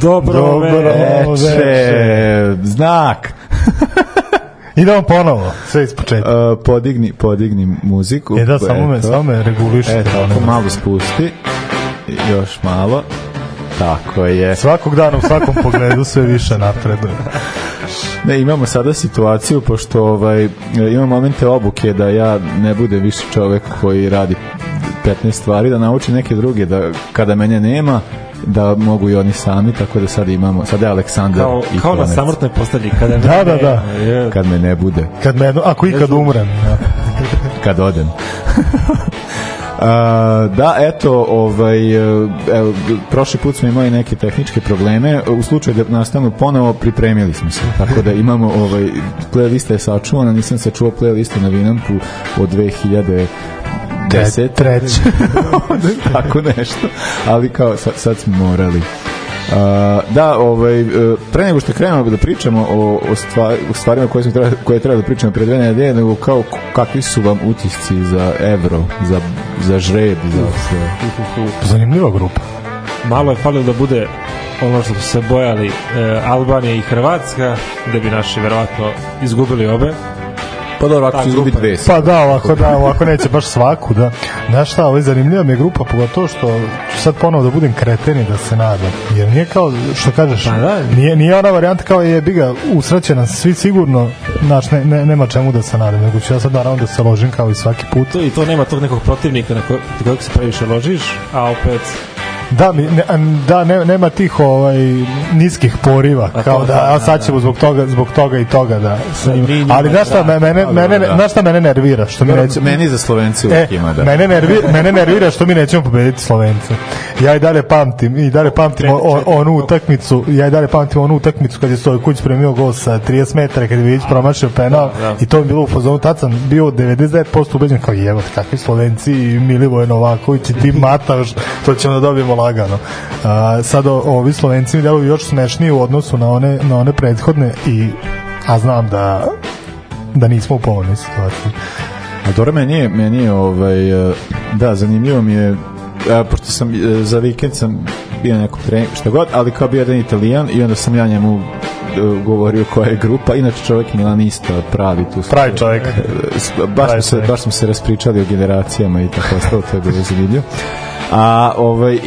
Dobro, Dobro veče. veče. Znak. Idemo ponovo, sve iz početka. Uh, podigni, podigni muziku. E da, samo me, Eto. samo me regulišite. E, tako, malo spusti. Još malo. Tako je. Svakog dana u svakom pogledu sve više napreduje. Ne, imamo sada situaciju, pošto ovaj, imam momente obuke da ja ne budem više čovek koji radi 15 stvari, da naučim neke druge, da kada mene nema, da mogu i oni sami, tako da sad imamo, sada je Aleksandar Kao, i kao na konec. samrtnoj postelji. Kada Da, da, da. Je, Kad me ne bude, Kad me, ako ikad umrem. Kad odem. A, da, eto, ovaj, evo, prošli put smo imali neke tehničke probleme. U slučaju da nastanu ponovo, pripremili smo se. Tako da imamo, ovaj, playlista je sačuvana, nisam sačuvao playlistu na Vinampu od 2000 deset, treće. tako nešto, ali kao sad, sad smo morali. Uh, da, ovaj, e, pre nego što krenemo da pričamo o, o, stvari, o stvarima koje, smo treba, koje treba da pričamo pre dve nedelje, nego kao kakvi su vam utisci za evro, za, za žreb, za sve. Zanimljiva grupa. malo je falilo da bude ono što su se bojali e, Albanija i Hrvatska, da bi naši verovatno izgubili obe. Pa dobro, ako Ta će izgubiti. Pa da, ovako da, ovako neće baš svaku, da. Znaš šta, je zanimljiva mi je grupa, pogotovo što ću sad ponovo da budem kreten i da se nadam. Jer nije kao, što kažeš, Pa da. nije, nije ona varijanta kao je biga usreće nas svi sigurno, znaš, ne, ne, nema čemu da se nadam, nego ću ja sad naravno da se ložim kao i svaki put. To, I to nema tog nekog protivnika na kojeg se previše ložiš, a opet Da, mi, ne, da ne, nema tih ovaj niskih poriva A kao da, da, a sad da, ćemo zbog toga zbog toga i toga da mi njima, ali znaš šta da, mene da, mene da, da. znaš šta mene nervira što mi neće Meni za Slovence E, uvijek ima, da. mene, nervira, mene nervira što mi nećemo pobediti Slovence. Ja i dalje pamtim, i dalje pamtim onu utakmicu, ja i dalje pamtim onu utakmicu kad je Stojković premio gol sa 30 metara, kad je Vidić promašio penal Da, da. i to je bilo u fazonu, tad sam bio 99% ubeđen kao jevo, kakvi Slovenci i Milivoje Novaković i ti Mataš, to ćemo da dobijemo lagano. A, sad o, ovi Slovenci mi deluju još smešniji u odnosu na one, na one prethodne i a znam da da nismo u povoljnoj situaciji. A dobro, meni je, meni je ovaj, e, da, zanimljivo mi je, e, pošto sam e, za vikend sam bio na nekom treningu, šta god, ali kao bio jedan italijan i onda sam ja njemu govorio koja je grupa, inače čovjek milanista pravi tu Pravi čovjek. Baš, smo se, baš smo se raspričali o generacijama i tako ostalo, to je bilo zanimljivo. A ovaj e,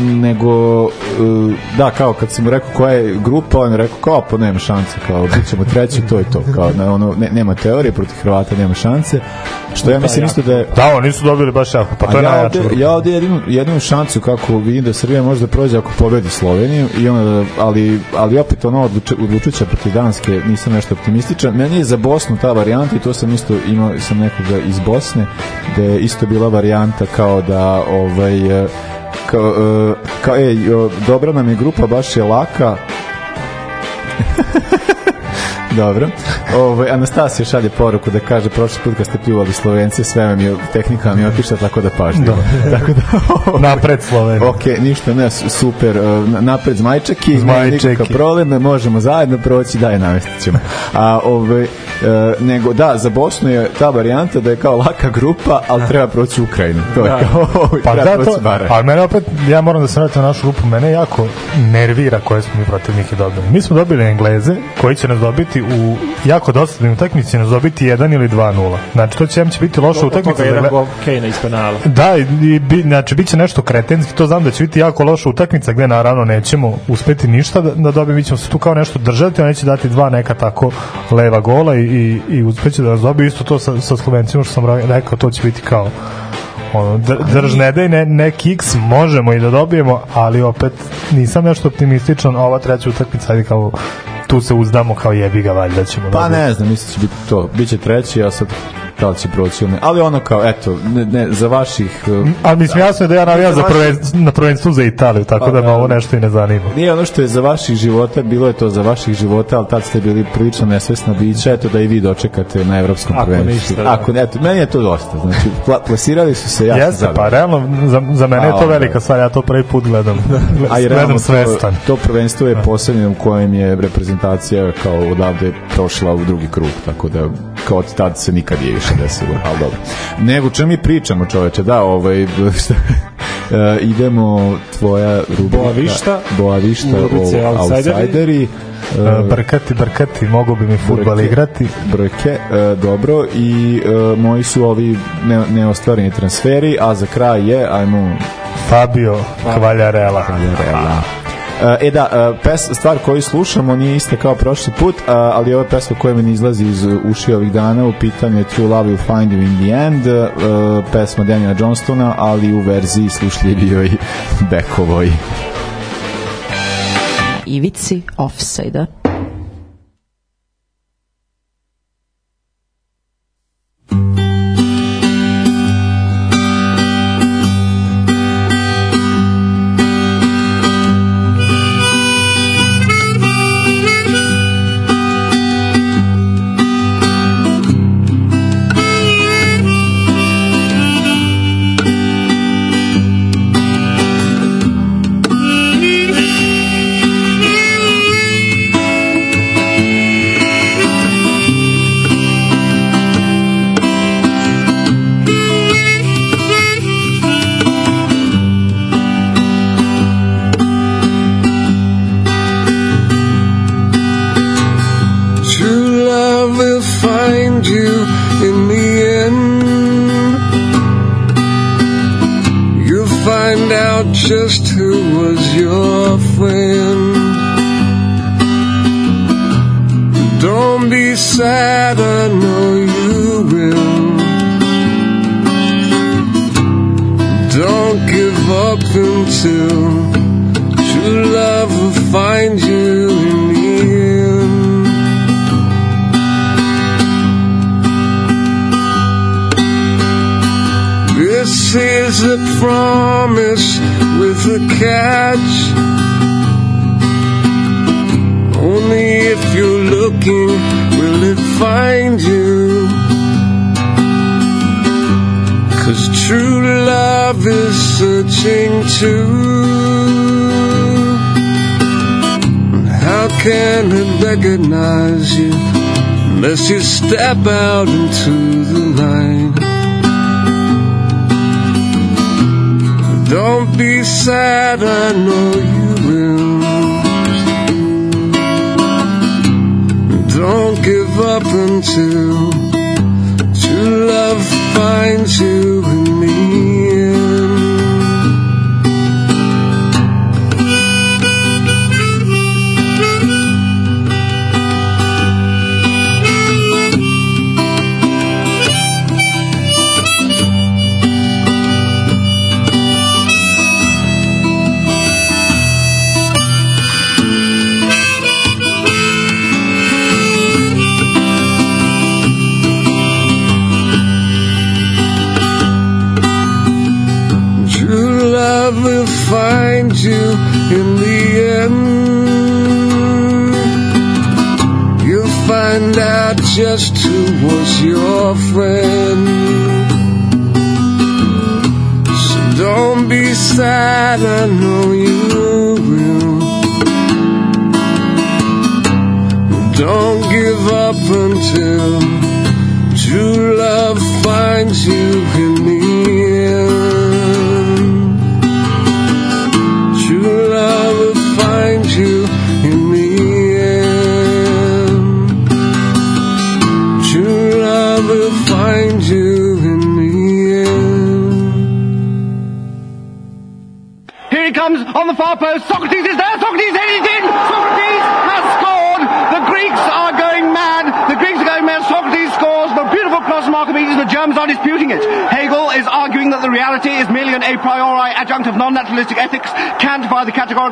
nego e, da kao kad sam mu rekao koja je grupa on je rekao kao pa nema šanse kao bit ćemo treći to je to kao na ono ne, nema teorije protiv Hrvata nema šanse što ja mislim isto da je Da, oni su dobili baš jako, pa to je ja najjače. ovde, ja ovde jedinu, jedinu šancu kako vidim da Srbija može da prođe ako pobedi Sloveniju i onda, ali, ali opet ono odluč, odlučuća protiv Danske nisam nešto optimističan meni je za Bosnu ta varijanta i to sam isto imao sam nekoga iz Bosne da je isto bila varijanta kao da ovaj e, kao, e, kao ej, dobra nam je grupa baš je laka Dobro. Ovaj Anastasija šalje poruku da kaže prošli put kad ste pljuvali Slovence, sve vam je tehnika vam je otišla tako da pažljivo. tako da Napred Slovenija. Ok, ništa, ne, su- super, na- napred Zmajčeki, Zmajčeki. nikakav problem, možemo zajedno proći, daj, navestit ćemo. A, ove, uh, nego, da, za Bosnu je ta varijanta da je kao laka grupa, ali treba proći Ukrajinu. To je kao, Pa treba da, proći to, ali mene opet, ja moram da se vratim na našu grupu, mene jako nervira koje smo mi protivnike dobili. Mi smo dobili Engleze, koji će nas dobiti u jako dosadnim utakmici, će nas dobiti 1 ili 2-0. Znači, to će, će biti loša toga utakmica. za jedan gol Kane iz penala. Da, i, i, bi, znači, bit će nešto kretenski, to znam da će biti jako loša utakmica, gde naravno nećemo uspeti ništa da, da dobijemo, mi ćemo se tu kao nešto držati, a neće dati dva neka tako leva gola i, i, i uspeće da nas dobiju, isto to sa, sa Slovencima što sam rekao, to će biti kao ono, dr, drž ne daj, ne, ne kiks, možemo i da dobijemo, ali opet nisam nešto optimističan, ova treća utakmica, ajde kao tu se uzdamo kao jebi ga, valjda ćemo Pa dobiti. ne znam, mislim da će biti to. Biće treći, ja sad da li će proći ili ne. Ali ono kao, eto, ne, ne, za vaših... uh, Ali mislim jasno je da ja navijam za prven, na prvenstvu za Italiju, tako Pa, da me da. ovo nešto i ne zanima. Nije ono što je za vaših života, bilo je to za vaših života, ali tad ste bili prilično nesvesna bića, eto da i vi dočekate na evropskom Ako prvenstvu. ništa, da. Ako ne, eto, meni je to dosta. Znači, pla, plasirali su se, ja sam Jeste, pa realno, za, za mene A, je to onda. velika stvar, ja to prvi put gledam. A i realno to, to prvenstvo je poslednje u kojem je reprezentacija kao odavde prošla u drugi krug, tako da kao od tad se nikad je više desilo, ali dobro. Nego, čemu mi pričamo čoveče, da, ovaj, šta, e, idemo tvoja rubrika Boavišta. Boavišta o Outsideri. outsideri E, Brkati, brkati, mogo bi mi futbal Brke. igrati. brojke, e, dobro i e, moji su ovi ne, neostvareni transferi, a za kraj je, ajmo Fabio Kvaljarela. Realna. E da, e, pes, stvar koju slušamo nije ista kao prošli put, a, ali je pesma koja mi izlazi iz uši ovih dana, u pitanju je True Love Will Find You in the End, e, pesma Daniela Johnstona, ali u verziji slušljivijoj Bekovoj. Ivici offside step out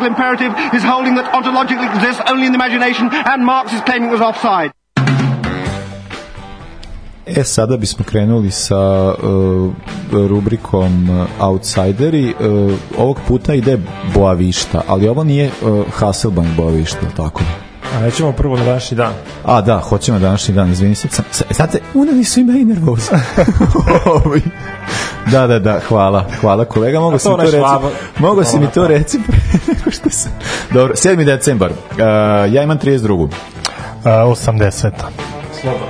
categorical imperative, is holding that ontologically exists only in the imagination. And Marx is claiming it was offside. E, sada bismo krenuli sa uh, rubrikom uh, Outsideri. Uh, ovog puta ide Boavišta, ali ovo nije uh, Hasselbank Boavišta, tako? A nećemo prvo na današnji dan. A da, hoćemo na današnji dan, izvini se. Znate, uneli su i meni nervozu. Ovaj. da, da, da, hvala. Hvala kolega, mogu si mi to reći. Mogu si mi to reći Dobro, 7. decembar. Uh, ja imam 32. A, 80. Slobodno.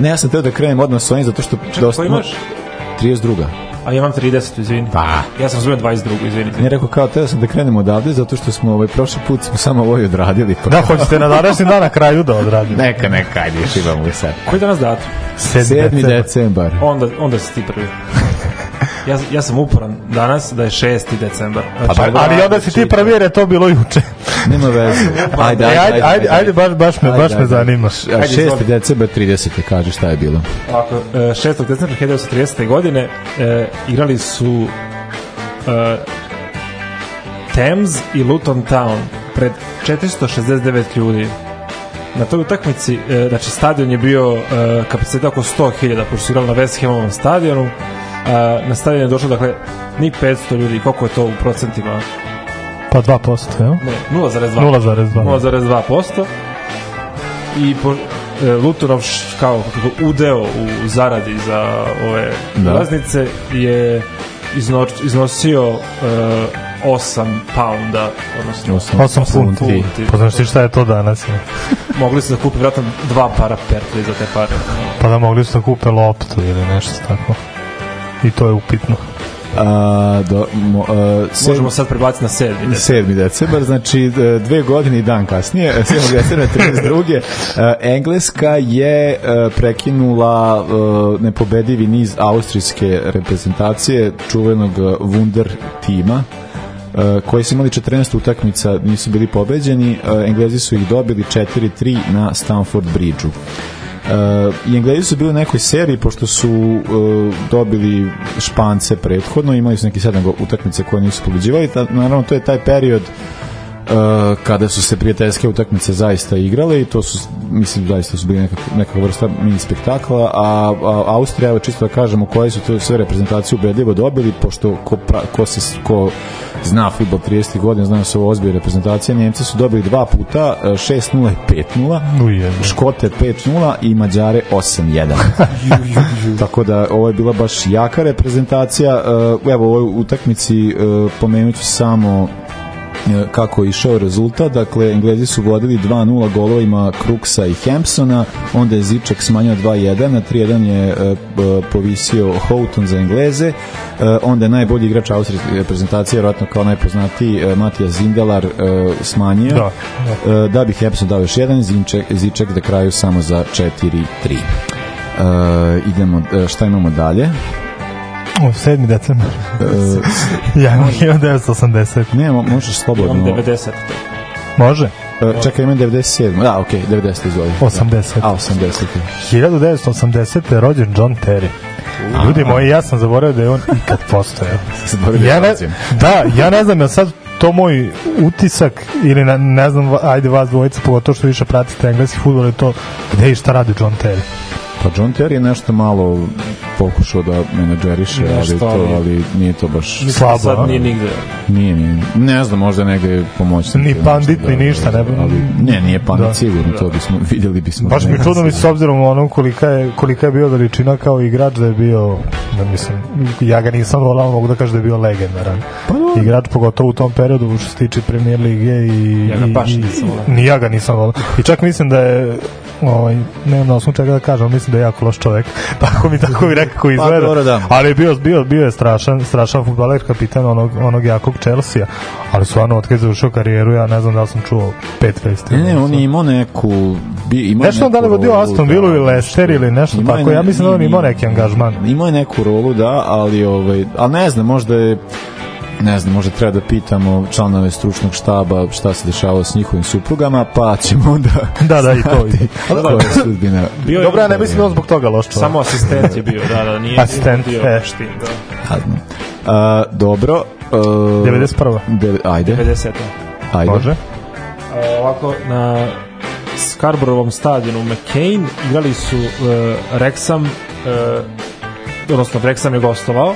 Ne, ja sam teo da krenem odmah s ovim zato što... Čekaj, koji imaš? 32. A ja imam 30, izvini. Pa. Ja sam razumio 22, izvinite. Ne rekao kao teo sam da krenemo odavde zato što smo ovaj prošli put smo samo ovo i odradili. Pa... Da, hoćete na današnji dan na kraju da odradimo. Neka, neka, ajde, još imamo i sad. Koji je danas datum? 7. decembar. Onda, onda si ti prvi. Ja, ja sam uporan danas da je 6. decembar. Znači, Pa, Ali onda si ti prvi jer je to bilo juče. Nema veze. Ajde, E, ajde, ajde, ajde, baš, baš me, baš me zanima. 6. izvoli. decembar 30. kaže šta je bilo. Ovako, e, 6. decembra 1930. godine e, igrali su e, Thames i Luton Town pred 469 ljudi. Na toj utakmici, e, znači stadion je bio e, kapacitet oko 100.000, pošto su igrali na West Hamovom stadionu. A, na stadion je došlo, dakle, ni 500 ljudi, koliko je to u procentima? Pa 2%, jel? Ne, 0,2. 0,2. 0,2%. I po, e, Lutonov kao kako udeo u zaradi za ove Da. ulaznice je izno, iznosio e, 8 pounda, odnosno 8 funti. funti. Pa znaš ti šta je to danas? Je? mogli su da kupe vratno dva para pertli za te pare. Pa da mogli su da kupe loptu ili nešto tako. I to je upitno. A, do, mo, a, Možemo sad prebaciti na 7. decembar. 7. decembar, znači e, dve godine i dan kasnije, 7. decembra 32. E, Engleska je e, prekinula e, nepobedivi niz austrijske reprezentacije čuvenog Wunder tima e, koji su imali 14 utakmica, nisu bili pobeđeni, e, Englezi su ih dobili 4-3 na Stamford Bridgeu. Uh, i Englezi su bili u nekoj seriji pošto su uh, dobili Špance prethodno, imali su neki sedam utakmice koje nisu pobeđivali, ta, naravno to je taj period uh, kada su se prijateljske utakmice zaista igrale i to su, mislim, zaista su bili nekak, neka vrsta mini spektakla, a, a Austrija, evo čisto da kažemo koje su to sve reprezentacije ubedljivo dobili, pošto ko, pra, ko, se, ko zna futbol 30 godina, zna da su ovo ozbiljne reprezentacije, Njemci su dobili dva puta, uh, 6-0 i 5-0, Ujebe. Škote 5-0 i Mađare 8-1. Tako da ovo je bila baš jaka reprezentacija. Uh, Evo u ovoj utakmici uh, pomenut ću samo kako je išao rezultat. Dakle, Englezi su vodili 2-0 golovima Kruksa i Hampsona, onda je Ziček smanjio 2-1, na 3-1 je uh, uh, povisio Houghton za Engleze, onda je najbolji igrač austrijske reprezentacije, vjerojatno kao najpoznatiji Matija Zindelar smanjio Da, da. da bi Hampson dao još jedan, Ziček, Ziček da kraju samo za 4-3. Uh, idemo, šta imamo dalje? O, 7. decembar. Uh, ja imam 1980. ne, mo- možeš slobodno. Imam 90. Može? Uh, čekaj, imam 97. Da, okej, okay, 90 izvoli. 80. A, 80. 1980. je rođen John Terry. Ljudi moji, ja sam zaboravio da je on ikad postojao. Zaboravio ja da ne, da, ja ne znam, je sad to moj utisak ili ne, ne znam, va- ajde vas dvojica, pogotovo što više pratite engleski futbol, je to gde i šta radi John Terry. Pa John Terry je nešto malo pokušao da menadžeriše, ali, Nešto, to, ali- ali nije to baš... Mislim Slabo, da sad nije nigde. Nije, nije. Ne znam, možda negde pomoćnik. Ni pandit, ni ništa, ne- Ali, ne, nije pandit Da. sigurno, to bismo, videli bismo. Baš da mi čudno mi s obzirom ono kolika je, kolika je bio veličina kao igrač da je bio, da mislim, ja ga nisam volao, mogu da kažem da je bio legendaran. Pa igrač pogotovo u tom periodu što se tiče premier lige i, Ja ga baš i- nisam volao. ni ja ga nisam volao. I čak mislim da je ovaj, nemam na osnovu čega da kažem, mislim da je jako loš čovek. tako mi tako mi nekako izgleda. dobro, da. Ali je bio, bio, bio je strašan, strašan futbaler, kapitan onog, onog jakog Chelsea, ali stvarno od kada je završio karijeru, ja ne znam da li sam čuo pet festi. Ne, ne, on je imao neku... Bi, imao Nešto neku da li vodio Aston da, Villa ili Leicester ili nešto Imao je tako. Ja ne- mislim da on imao neki angažman. Imao je neku rolu, da, ali, ovaj, ali ne znam, možda je ne znam, možda treba da pitamo članove stručnog štaba šta se dešavalo s njihovim suprugama, pa ćemo onda Da, da, i to. i to. koja je sudbina. Bio je Dobro, ja ne mislim da on zbog toga loš čovjek. Samo asistent je bio, da, da, nije Asistent, bio e. baš tim, da. Jadno. A, dobro. Uh, 91. Deve, ajde, 50. ajde. Može? A, ovako, na Scarboroughom stadionu McCain, igrali su uh, Wrexham, uh, odnosno Wrexham je gostovao,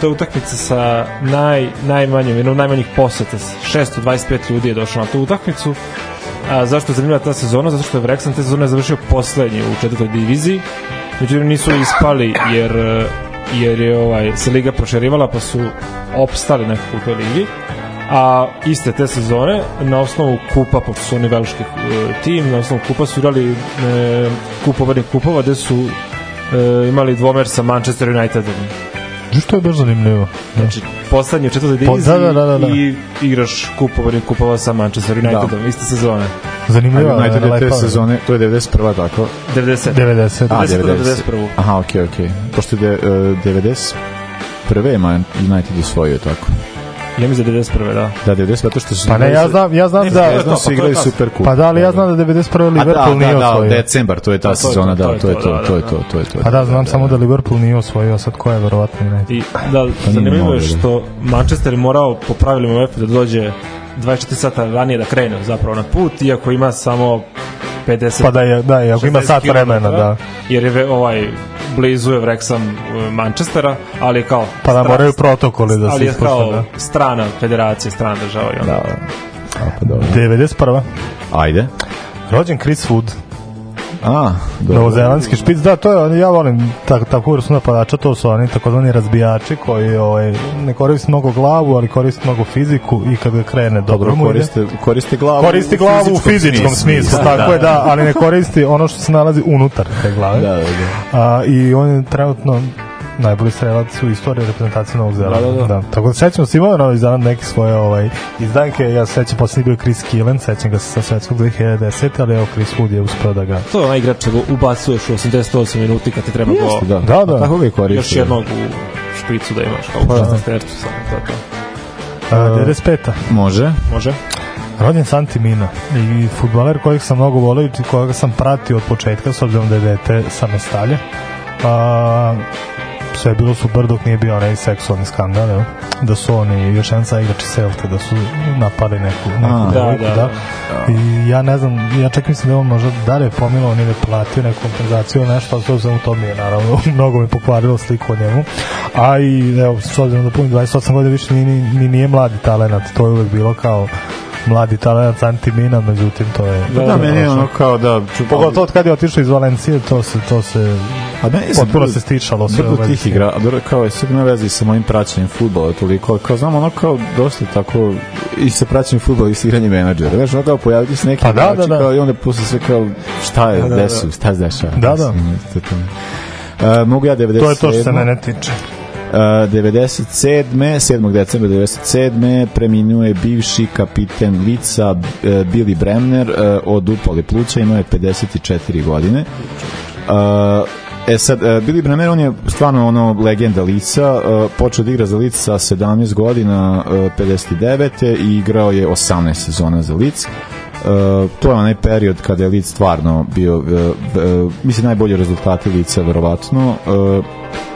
to je utakmica sa naj, najmanjim, jednom najmanjih poseta, 625 ljudi je došlo na tu utakmicu, A zašto je zanimljiva ta sezona? Zato što je Wrexham te sezone završio poslednji u četvrtoj diviziji. Međutim nisu ispali jer jer je ovaj se liga proširivala pa su opstali nekako u toj ligi. A iste te sezone na osnovu kupa, pošto su oni velški eh, tim, na osnovu kupa su igrali e, kupovani kupova gde su e, imali dvomer sa Manchester Unitedom. Što je baš zanimljivo. Da. Znači, poslednje u četvrtoj Po- diviziji da, da, da, da. i igraš kupovani kupova sa Manchester Unitedom, iste sezone. Zanimljivo je United je te lepa. sezone, to je 91. tako? 90. 90. A, 90. 90. 91. Aha, okej, okej. Pošto je de, uh, 91. je United osvojio tako. Ja mislim da je 91. da. Da, 90, zato što su... Pa ne, ja znam, ja znam Ne, da... Zvezdom to, su pa igrali super kup. Pa da, ali ja znam da 91. A da, Liverpool nije da, da, osvojio. decembar, to je ta je sezona, da, to je to, to, da, to je da, to, to je to. Pa da, znam samo da Liverpool nije osvojio, a sad ko je verovatno ne. I da, Pa zanimljivo je da. što Manchester je morao po pravilima UEFA da dođe 24 sata ranije da krene zapravo na put, iako ima samo 50 Pa da je, da, je, ako ima 60 sat vremena, da. Jer je ovaj blizu je Wrexham e, Manchestera, ali je kao Pa da moraju protokoli da ali se je ispoštuje, kao da. strana federacija, strana država i onda. Da, a pa dobro. 91. Ajde. Rođen Chris Wood, A, dobro. novozelandski špic, da, to je, ja volim tak, takvu vrstu napadača, to su oni takozvani razbijači koji ovaj, ne koriste mnogo glavu, ali koriste mnogo fiziku i kad ga krene dobro, Dobro, mu ide. koriste, koriste glavu Koristi glavu u fizičkom smislu, tako je, da, ali ne koristi ono što se nalazi unutar te glave. Da, da, da. A, I on je trenutno najbolji strelac u istoriji reprezentacije Novog Zelanda. Da, da, da. Tako da sećam se imao Novi Zeland neke svoje ovaj, izdanke, ja se sećam poslednji bio Chris Killen, sećam ga se sa svetskog 2010, ali evo Chris Wood je uspeo da ga... To je onaj igrač čega ubacuješ u 88 minuti kad ti treba Jeste, go da. Da, da. Tako ga i koriste. još jednog u špicu da imaš kao Pa da. 16 tercu samo to je to. A, 95. Može. Može? Rođen Santi Mina i futbaler kojeg sam mnogo volio i kojeg sam pratio od početka s obzirom da je dete sa Mestalje. A, sve je bilo super dok nije bio onaj seksualni skandal, evo. da su oni još jedan sa igrači Celte, da su napali neku, neku A, da, devojku, da, da, I ja ne znam, ja čak mislim da on možda da li je pomilovao ili je platio neku kompenzaciju ili nešto, ali to samo to mi je naravno mnogo mi pokvarilo sliku o njemu. A i evo, s obzirom da puni 28 godina više ni, ni, ni nije mladi talenat, to je uvek bilo kao mladi talent Santi Mina, međutim to je Da, Da, meni je ono kao da... Pogotovo od kad je otišao iz Valencije, to se, to se A meni se potpuno se stičalo sve. vezi tih igra, a dobro, kao je sve na vezi sa mojim praćenjem futbola toliko, kao znam ono kao dosta tako i sa praćenjem futbola i sa igranjem menadžera. Znaš, ono kao pojaviti se neki Pa da, da, da. Kao, i onda posle sve kao šta je, Da, da, da. šta se dešava. Da, da. Mislim, to je to. Uh, mogu ja 97. To je to što se mene tiče. Uh, 97. 7. decembra 97. preminuo je bivši kapiten Lica uh, Billy Bremner uh, od upale pluća, imao je 54 godine. E sad, uh, Billy Bremner, on je stvarno ono legenda lica, počeo da igra za lic sa 17 godina, uh, 59. i igrao je 18 sezona za lic. Uh, to je onaj period kada je Lic stvarno bio, uh, uh, mislim, najbolji rezultati Lica, verovatno. Uh, E,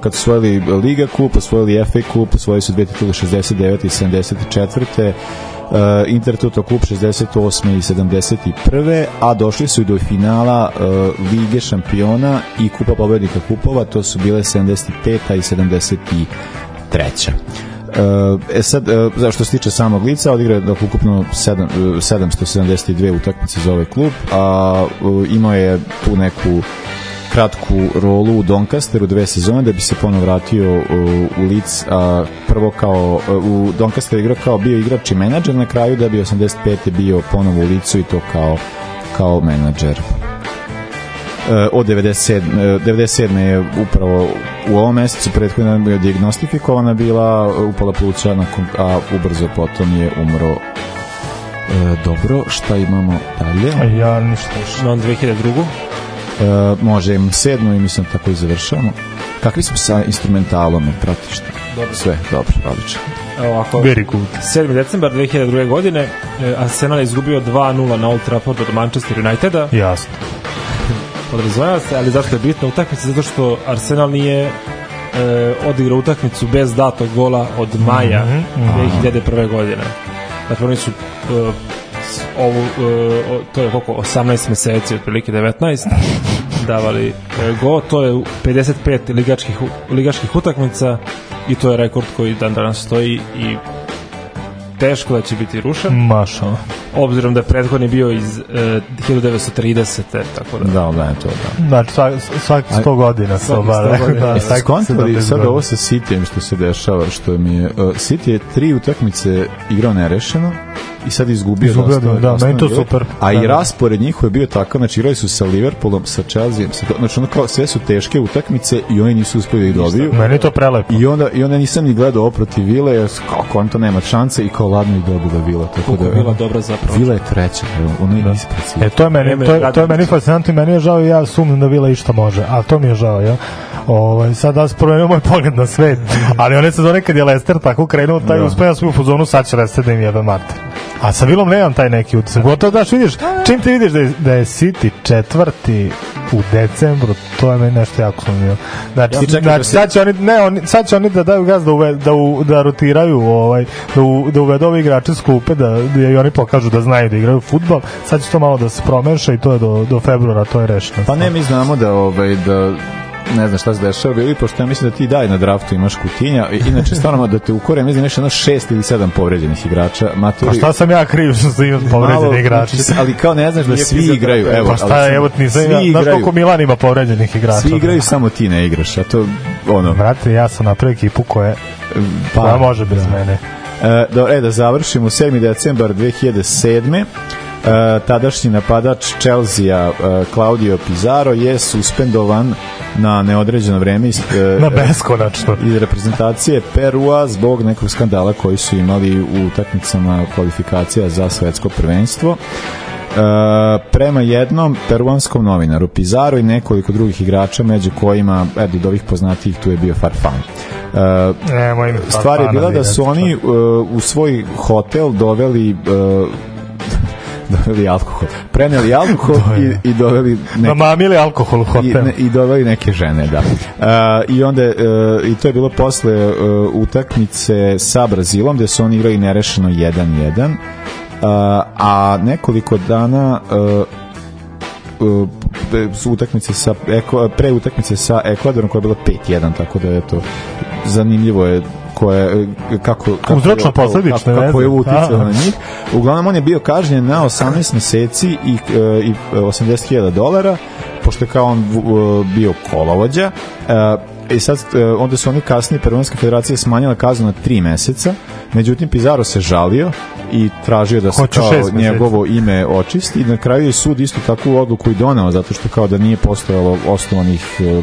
kad su osvojili Liga kup, osvojili FA kup, osvojili su dve titule 69. i 74. Uh, Intertoto kup 68. i 71. a došli su i do finala uh, Lige šampiona i kupa pobednika kupova, to su bile 75. i 73. Uh, e sad, uh, za što se tiče samog lica, odigrao je dakle, ukupno sedam, uh, 772 utakmice za ovaj klub, a uh, imao je tu neku kratku rolu u Doncasteru dve sezone da bi se ponovo vratio u, u Leeds a, prvo kao u Doncasteru igrao kao bio igrač i menadžer na kraju da bi 85. bio ponovo u Leedsu i to kao kao menadžer E, od 97. e, 97. je upravo u ovom mesecu prethodno je diagnostifikovana bila upala pluća nakon, a ubrzo potom je umro e, dobro, šta imamo dalje? A ja ništa. Na 2002. E, može, imam sedmo i mislim tako i završavamo. Kakvi smo sa instrumentalom, pratiš to? Dobro. Sve, dobro, odlično. Evo ovako, Very good. 7. decembar 2002. godine e, Arsenal je izgubio 2-0 na Old Trafford od Manchester Uniteda. Jasno. Podrazumeva se, ali zašto je bitna utakmica? Zato što Arsenal nije e, odigrao utakmicu bez datog gola od maja Mhm, 2001. godine. Dakle, oni su e, ovu, e, to je koliko, 18 meseci, otprilike 19, davali e, go, to je 55 ligačkih, ligačkih utakmica i to je rekord koji dan danas stoji i teško da će biti rušen, Maša. obzirom da je prethodni bio iz e, 1930. tako da. Da, da, je to, da. Znači, svak, svaki 100 godina se obara. 100 godina. Da, Jeste svaki skontali 70 sad ovo sa Cityjem što se dešava, što mi je... Uh, City je tri utakmice igrao nerešeno i sad izgubio. Izgubio, dosta, da, dosta meni to super. A Da, i da. raspored njihov je bio takav, znači igrali su sa Liverpoolom, sa Chelsea, sa, znači ono kao sve su teške utakmice i oni nisu uspeli da ih dobiju. Meni to prelepo. I onda, I onda nisam ni gledao protiv Vile, jer kao konto nema šanse i kao ladno ih dobila Vila. Tako da, je bila dobra zapravo. Vila je treća, evo, ono je ispred City. E, to je meni, to je, to je meni fascinantno i meni je žao i ja sumnjam da Vila išta može, a to mi je žao, ja. Ovaj, sad da se promenio moj pogled na svet, ali one sezone kad je Lester tako krenuo, taj Da. uspeo ja sam u fazonu, sad će Lester da im jebe mater. A sa Vilom nemam taj neki utisak. Gotovo daš, vidiš, čim ti vidiš da je, da je City četvrti u decembru, to je meni nešto jako sumnjivo. Znači, čekaš znači da sad će oni, ne, oni, sad će oni da daju gaz da, uve, da, u, da rotiraju, ovaj, da, u, da uvedu ove igrače s klupe, da, da i oni pokažu da znaju da igraju futbol. Sad će to malo da se promeša i to je do, do februara, to je rešeno. Pa ne, mi znamo da, ovaj, da ne znam šta se dešava bili, pošto ja mislim da ti daj na draftu imaš kutinja, inače stvarno da te ukore, mislim nešto jedno šest ili sedam povređenih igrača, maturi, Pa šta sam ja kriv što sam imam povređene igrače? znači, ali kao ne znaš da svi igraju, da- evo, Pa šta evo ti nisam, svi znaš koliko Milan ima povređenih igrača? svi igraju, samo ti ne igraš, a to, ono, Brate, ja sam napravio ekipu koja, koja pa, može bez mene. E, dobro, e, da završimo 7. decembar 2007. E, tadašnji napadač Chelsea e, Claudio Pizarro je suspendovan na neodređeno vreme iz, e, Na beskonačno. iz reprezentacije Perua zbog nekog skandala koji su imali u utakmicama kvalifikacija za svetsko prvenstvo. E, prema jednom peruanskom novinaru Pizarro i nekoliko drugih igrača među kojima, eto, od ovih poznatijih tu je bio Farfan. E, stvar je bila da su oni uh, u svoj hotel doveli uh, doveli alkohol. Preneli alkohol i, i doveli neke Namamili alkohol u i, hotel. ne, i doveli neke žene, da. Uh, I onda, uh, i to je bilo posle uh, utakmice sa Brazilom, gde su oni igrali nerešeno 1-1, uh, a nekoliko dana uh, utakmice sa pre utakmice sa Ekvadorom koja je bila 5-1 tako da je to zanimljivo je koje kako kako Uzročno je- kako, kako, je uticalo Aha. na njih. Uglavnom on je bio kažnjen na 18 meseci i e, i 80.000 dolara pošto je kao on e, bio kolovođa. E, I sad, e, onda su oni kasnije, Peruanska federacija smanjila kaznu na 3 meseca, međutim Pizarro se žalio i tražio da se kao njegovo ime očisti i na kraju je sud isto takvu odluku i doneo zato što kao da nije postojalo osnovanih e,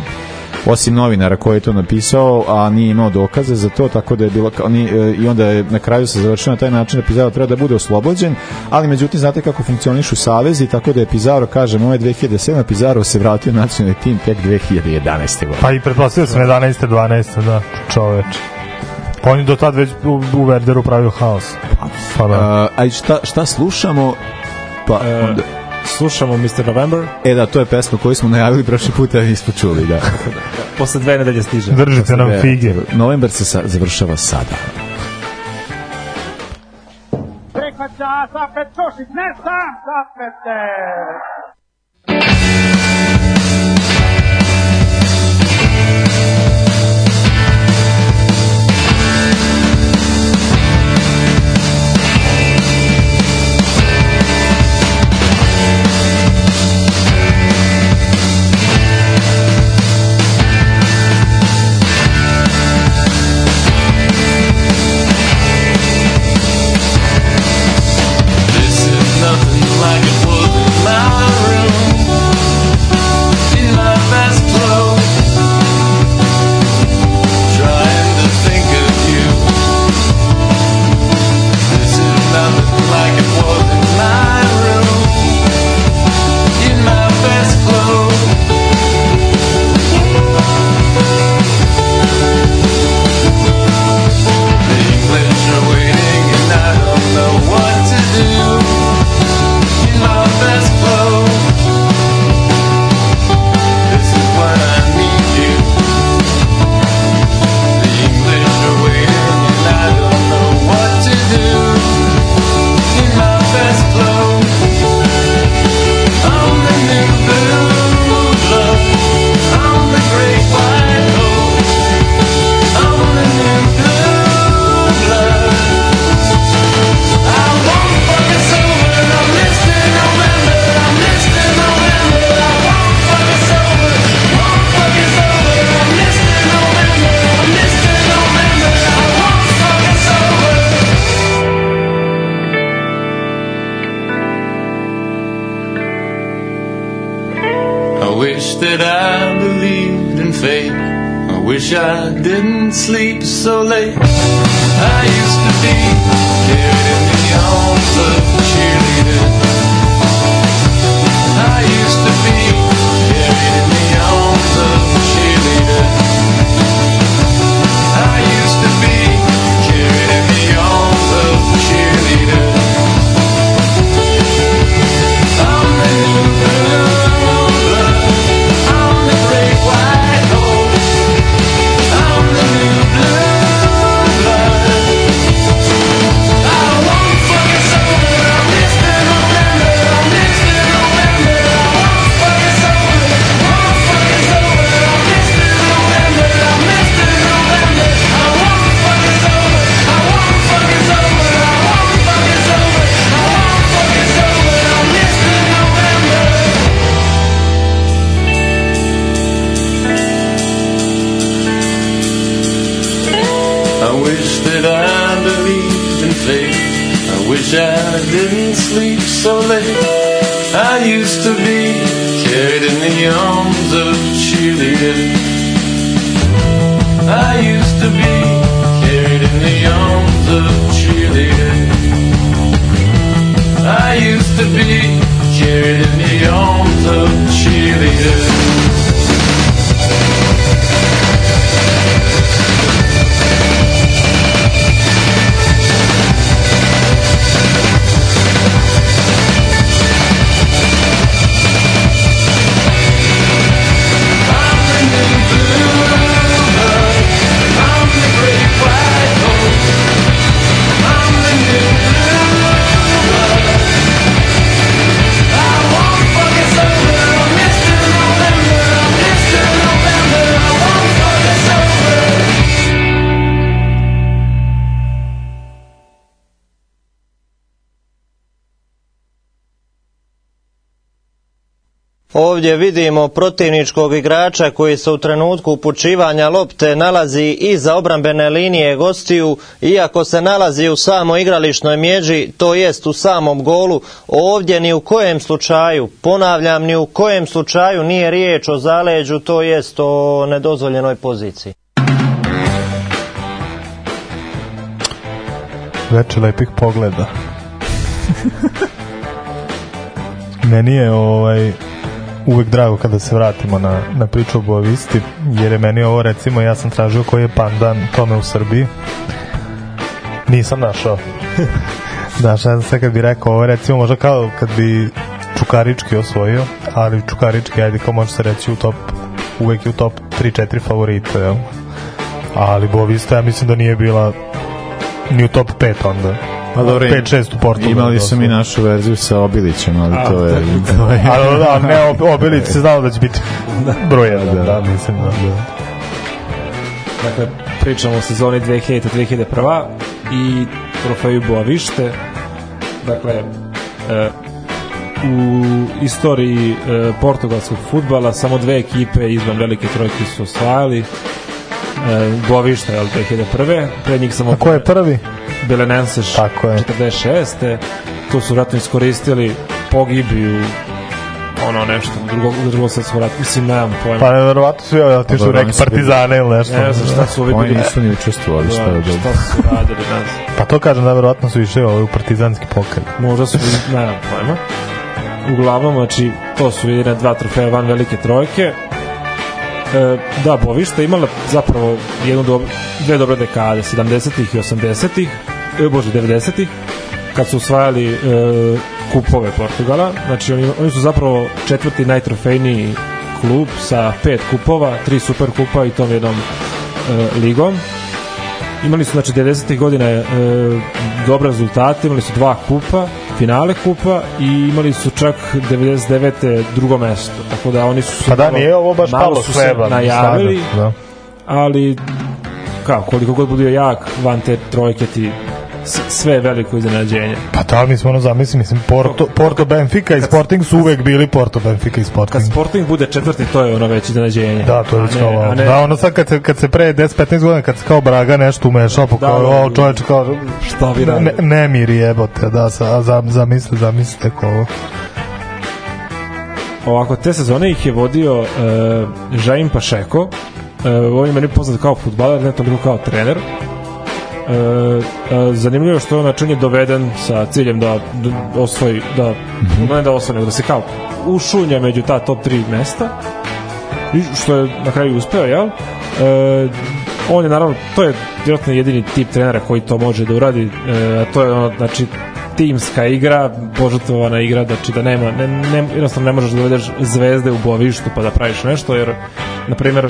osim novinara koji je to napisao, a nije imao dokaze za to, tako da je bilo kao, ni, e, i onda je na kraju se završio na taj način da Pizarro treba da bude oslobođen, ali međutim znate kako funkcionišu savezi, tako da je Pizarro, kažem, ovo je 2007, Pizarro se vratio u nacionalni tim tek 2011. godine. Pa i pretpostavio sam 11. 12. da, čoveč. Pa on je do tad već u, u Werderu pravio haos. Pa da. A, a šta, šta slušamo? Pa, E, onda, Slušamo Mr. November, e da, to je pesma koju smo najavili prošli put, a nismo čuli, da. posle dve nedelje stiže. Držite nam E, fige. Novembar se sa, završava sada. prihvaća Safet Košić, ne sam Safete! Ovdje vidimo protivničkog igrača koji se u trenutku upućivanja lopte nalazi iza obrambene linije gostiju, iako se nalazi u samoj igrališnoj mjeđi, to jest u samom golu, ovdje ni u kojem slučaju, ponavljam, ni u kojem slučaju nije riječ o zaleđu, to jest o nedozvoljenoj poziciji. Veče lepih pogleda. Meni je ovaj uvek drago kada se vratimo na, na priču o Boavisti, jer je meni ovo recimo, ja sam tražio koji je pandan tome u Srbiji. Nisam našao. Znaš, ja sam sve kad bi rekao ovo, recimo možda kao kad bi Čukarički osvojio, ali Čukarički, ajde kao može se reći u top, uvek je u top 3-4 favorita, jel? Ali Boavista ja mislim da nije bila ni u top 5 onda. Pa dobro, 5-6 u Portugalu. Imali su mi našu verziju sa Obilićem, ali to je... To je A, da, ne, Ob- Obilić se znao da će biti broj 1, da, da, mislim da. Dakle, pričamo o sezoni 2000-2001 i trofeju Boavište. Dakle, e, u istoriji e, portugalskog futbala samo dve ekipe izvan velike trojke su osvajali. E, Boavište je 2001. Pred njih samo A ko je prvi? Belenenses Tako je. 46. Tu su vratno iskoristili pogibiju ono nešto drugo, drugo svjetsko rat, mislim nemam pojma. Pa verovatno su neke oni su bili- partizane ili nešto. ne znam šta su ovi Oni bili. nisu ni učestvovali, šta je Da, dobro. šta su radili, ne znam. Pa to kažem da verovatno su išli ovaj u partizanski pokret. Možda su bili, nemam pojma. Uglavnom, znači, to su jedine dva trofeja van velike trojke. E, da, Bovišta imala zapravo jednu dob dve dobre dekade, 70-ih i 80-ih, e, bože, 90-ih, kad su osvajali e, kupove Portugala. Znači, oni, oni su zapravo četvrti najtrofejniji klub sa pet kupova, tri super kupa i tom jednom e, ligom. Imali su znači 90. godina e, dobre rezultate, imali su dva kupa, finale kupa i imali su čak 99. drugo mesto. Tako da oni su se Pa da, nije ovo baš malo su se najavili, stvarno, Da. ali kao, koliko god budio jak van te trojke ti sve veliko iznenađenje. Pa da, mi smo ono zamisli, mislim, Porto, Porto Benfica i Sporting su uvek bili Porto Benfica i Kad Sporting. Sporting bude četvrti, to je ono već iznenađenje. Da, to je već ne- kao, ne- da, ono sad kad se, kad se pre 10-15 godina, kad se kao Braga nešto umešao, pa Da, kao, da, o, čoveč, kao, Šta vi ne, radite? nemir jebote, da, sa, a za, zamisli, zamisli tek ovo. ovako, te sezone ih je vodio uh, Žaim Pašeko, uh, on je meni poznat kao futbaler, ne toliko kao trener. E, e, zanimljivo je što on način je doveden sa ciljem da, da osvoji da, ne da osvoji, nego da se kao ušunja među ta top 3 mesta. Što je na kraju uspeo, jel? E, on je naravno, to je vjerojatno jedini tip trenera koji to može da uradi, e, a to je ono, znači, timska igra, požrtvovana igra, znači da nema, ne, ne, jednostavno ne možeš da dovedeš zvezde u bovištu pa da praviš nešto, jer, na primjer,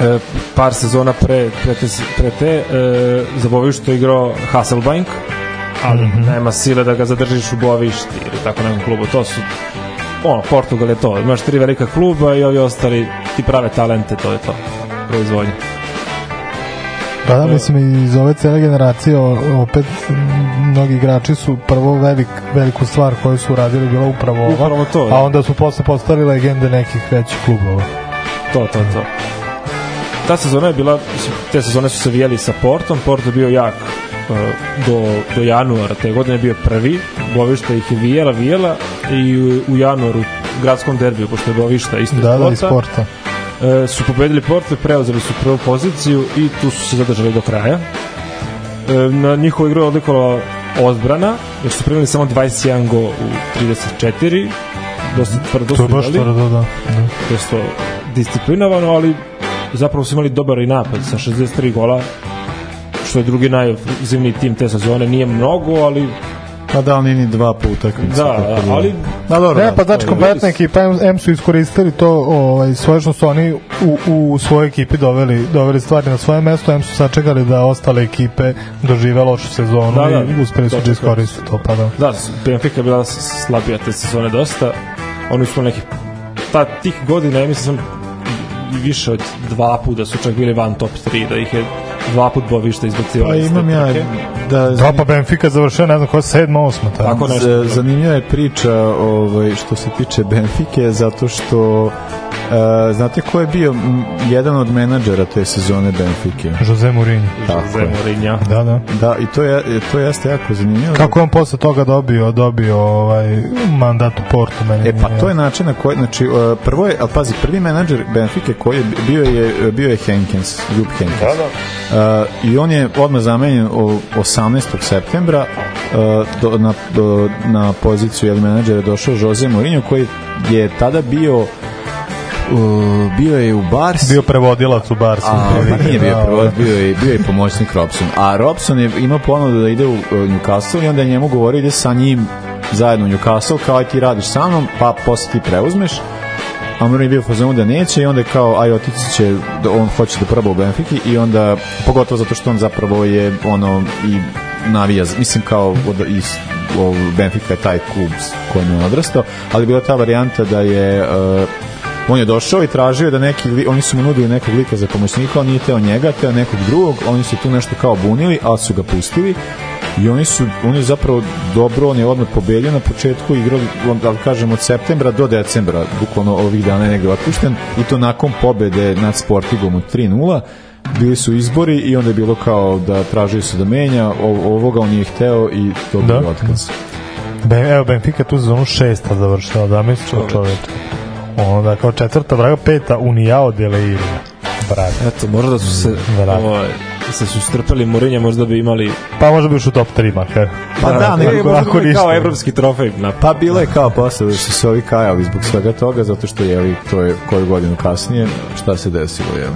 e, par sezona pre, pre te, pre te e, za bovištu je igrao Hasselbank, ali mm -hmm. nema sile da ga zadržiš u bovišti ili tako nekom klubu. To su ono, Portugal je to. Imaš tri velika kluba i ovi ostali ti prave talente, to je to. Proizvodnje. Pa da, mislim, iz ove cele generacije opet mnogi igrači su prvo velik, veliku stvar koju su uradili bila upravo ova, Upravo to, da. a onda su posle postali legende nekih većih klubova. To, to, to. Ta sezona je bila, te sezone su se vijeli sa Portom, Port je bio jak uh, do, do januara te godine je bio prvi, Bovišta ih je vijela, vijela i u, u januaru u gradskom derbiju, pošto je Bovišta isto Da, da, Porta, iz sporta. e, su pobedili Porto preuzeli su prvu poziciju i tu su se zadržali do kraja. E, na njihovu igru je odlikovala odbrana, jer su primili samo 21 go u 34, dosta tvrdo To su je baš igrali, tvrdo, da. da. dosta disciplinovano, ali zapravo su imali dobar i napad sa 63 gola, što je drugi najzimniji tim te sezone, nije mnogo, ali Pa da, oni ni dva po utakmici. da, tako ali Da, dobro. Ne, da, pa znači to je- kompletna ekipa M, M su iskoristili to ovaj, svoje što su oni u, u svojoj ekipi doveli, doveli stvari na svoje mesto, M su sačekali da ostale ekipe dožive lošu sezonu Da, da, i uspeli su da iskoriste to, pa da. Da, Benfica je bila slabija te sezone dosta. Oni su nekih ta, tih godina, ja mislim sam više od dva puta su čak bili van top 3, da ih je dva put bovište izbacivali. Pa imam ja da Da, pa Benfica završio, ne znam ko je sedma, osma. Tamo. Tako nešto. Z- zanimljiva je priča ovaj, što se tiče Benfike zato što e, znate ko je bio jedan od menadžera te sezone Benfike Jose Mourinho. tako Jose. Mourinho. Da, da. da i to, je, to jeste jako zanimljivo Kako on posle toga dobio dobio ovaj mandat u Portu meni. E pa to je način na koji znači e, prvo je al pazi prvi menadžer Benfike koji je bio je bio je Henkens, Jupp Henkens. Da, da. I on je odmah zamenjen o- 18. septembra e, do, na, do, na poziciju jel menadžera je došao Jose Mourinho koji je tada bio uh, bio je u Barsi bio prevodilac u Barsu. A, pa nije bio Da, prvo, bio je, bio je pomoćnik Robson. A Robson je imao ponudu da ide u Newcastle i onda je njemu govorio ide sa njim zajedno u Newcastle, kao aj ti radiš sa mnom, pa posle ti preuzmeš. A Mourinho je bio fazonu da neće i onda je kao aj otići će, da on hoće da proba u Benfiki i onda, pogotovo zato što on zapravo je ono i navija, mislim kao od, iz, Benfica je taj klub s kojim je odrastao, ali bila ta varijanta da je uh, on je došao i tražio da neki oni su mu nudili nekog lika za pomoćnika, on nije teo njega, teo nekog drugog, oni su tu nešto kao bunili, ali su ga pustili i oni su oni zapravo dobro, on je odmah pobedio na početku igrali, da kažem od septembra do decembra, bukvalno ovih dana je negde otpušten i to nakon pobede nad Sportigom od 3-0 bili su izbori i onda je bilo kao da tražio se da menja, o- ovoga on nije hteo i to Da. bio otkaz. Ben, evo, Benfica tu sezonu šesta završila, da misliš čoveč. Onda kao četvrta, vraga, peta, Unijao de Leira. Brate. Eto, možda da su se Bravo. ovaj, se su strpali Mourinho, možda bi imali Pa možda bi još u top 3 makar. Pa da, ne, nego- možda ako ništa. kao evropski trofej na Pa bilo je kao posle da su se ovi kajali zbog svega toga, zato što je, to je koju godinu kasnije, šta se desilo, je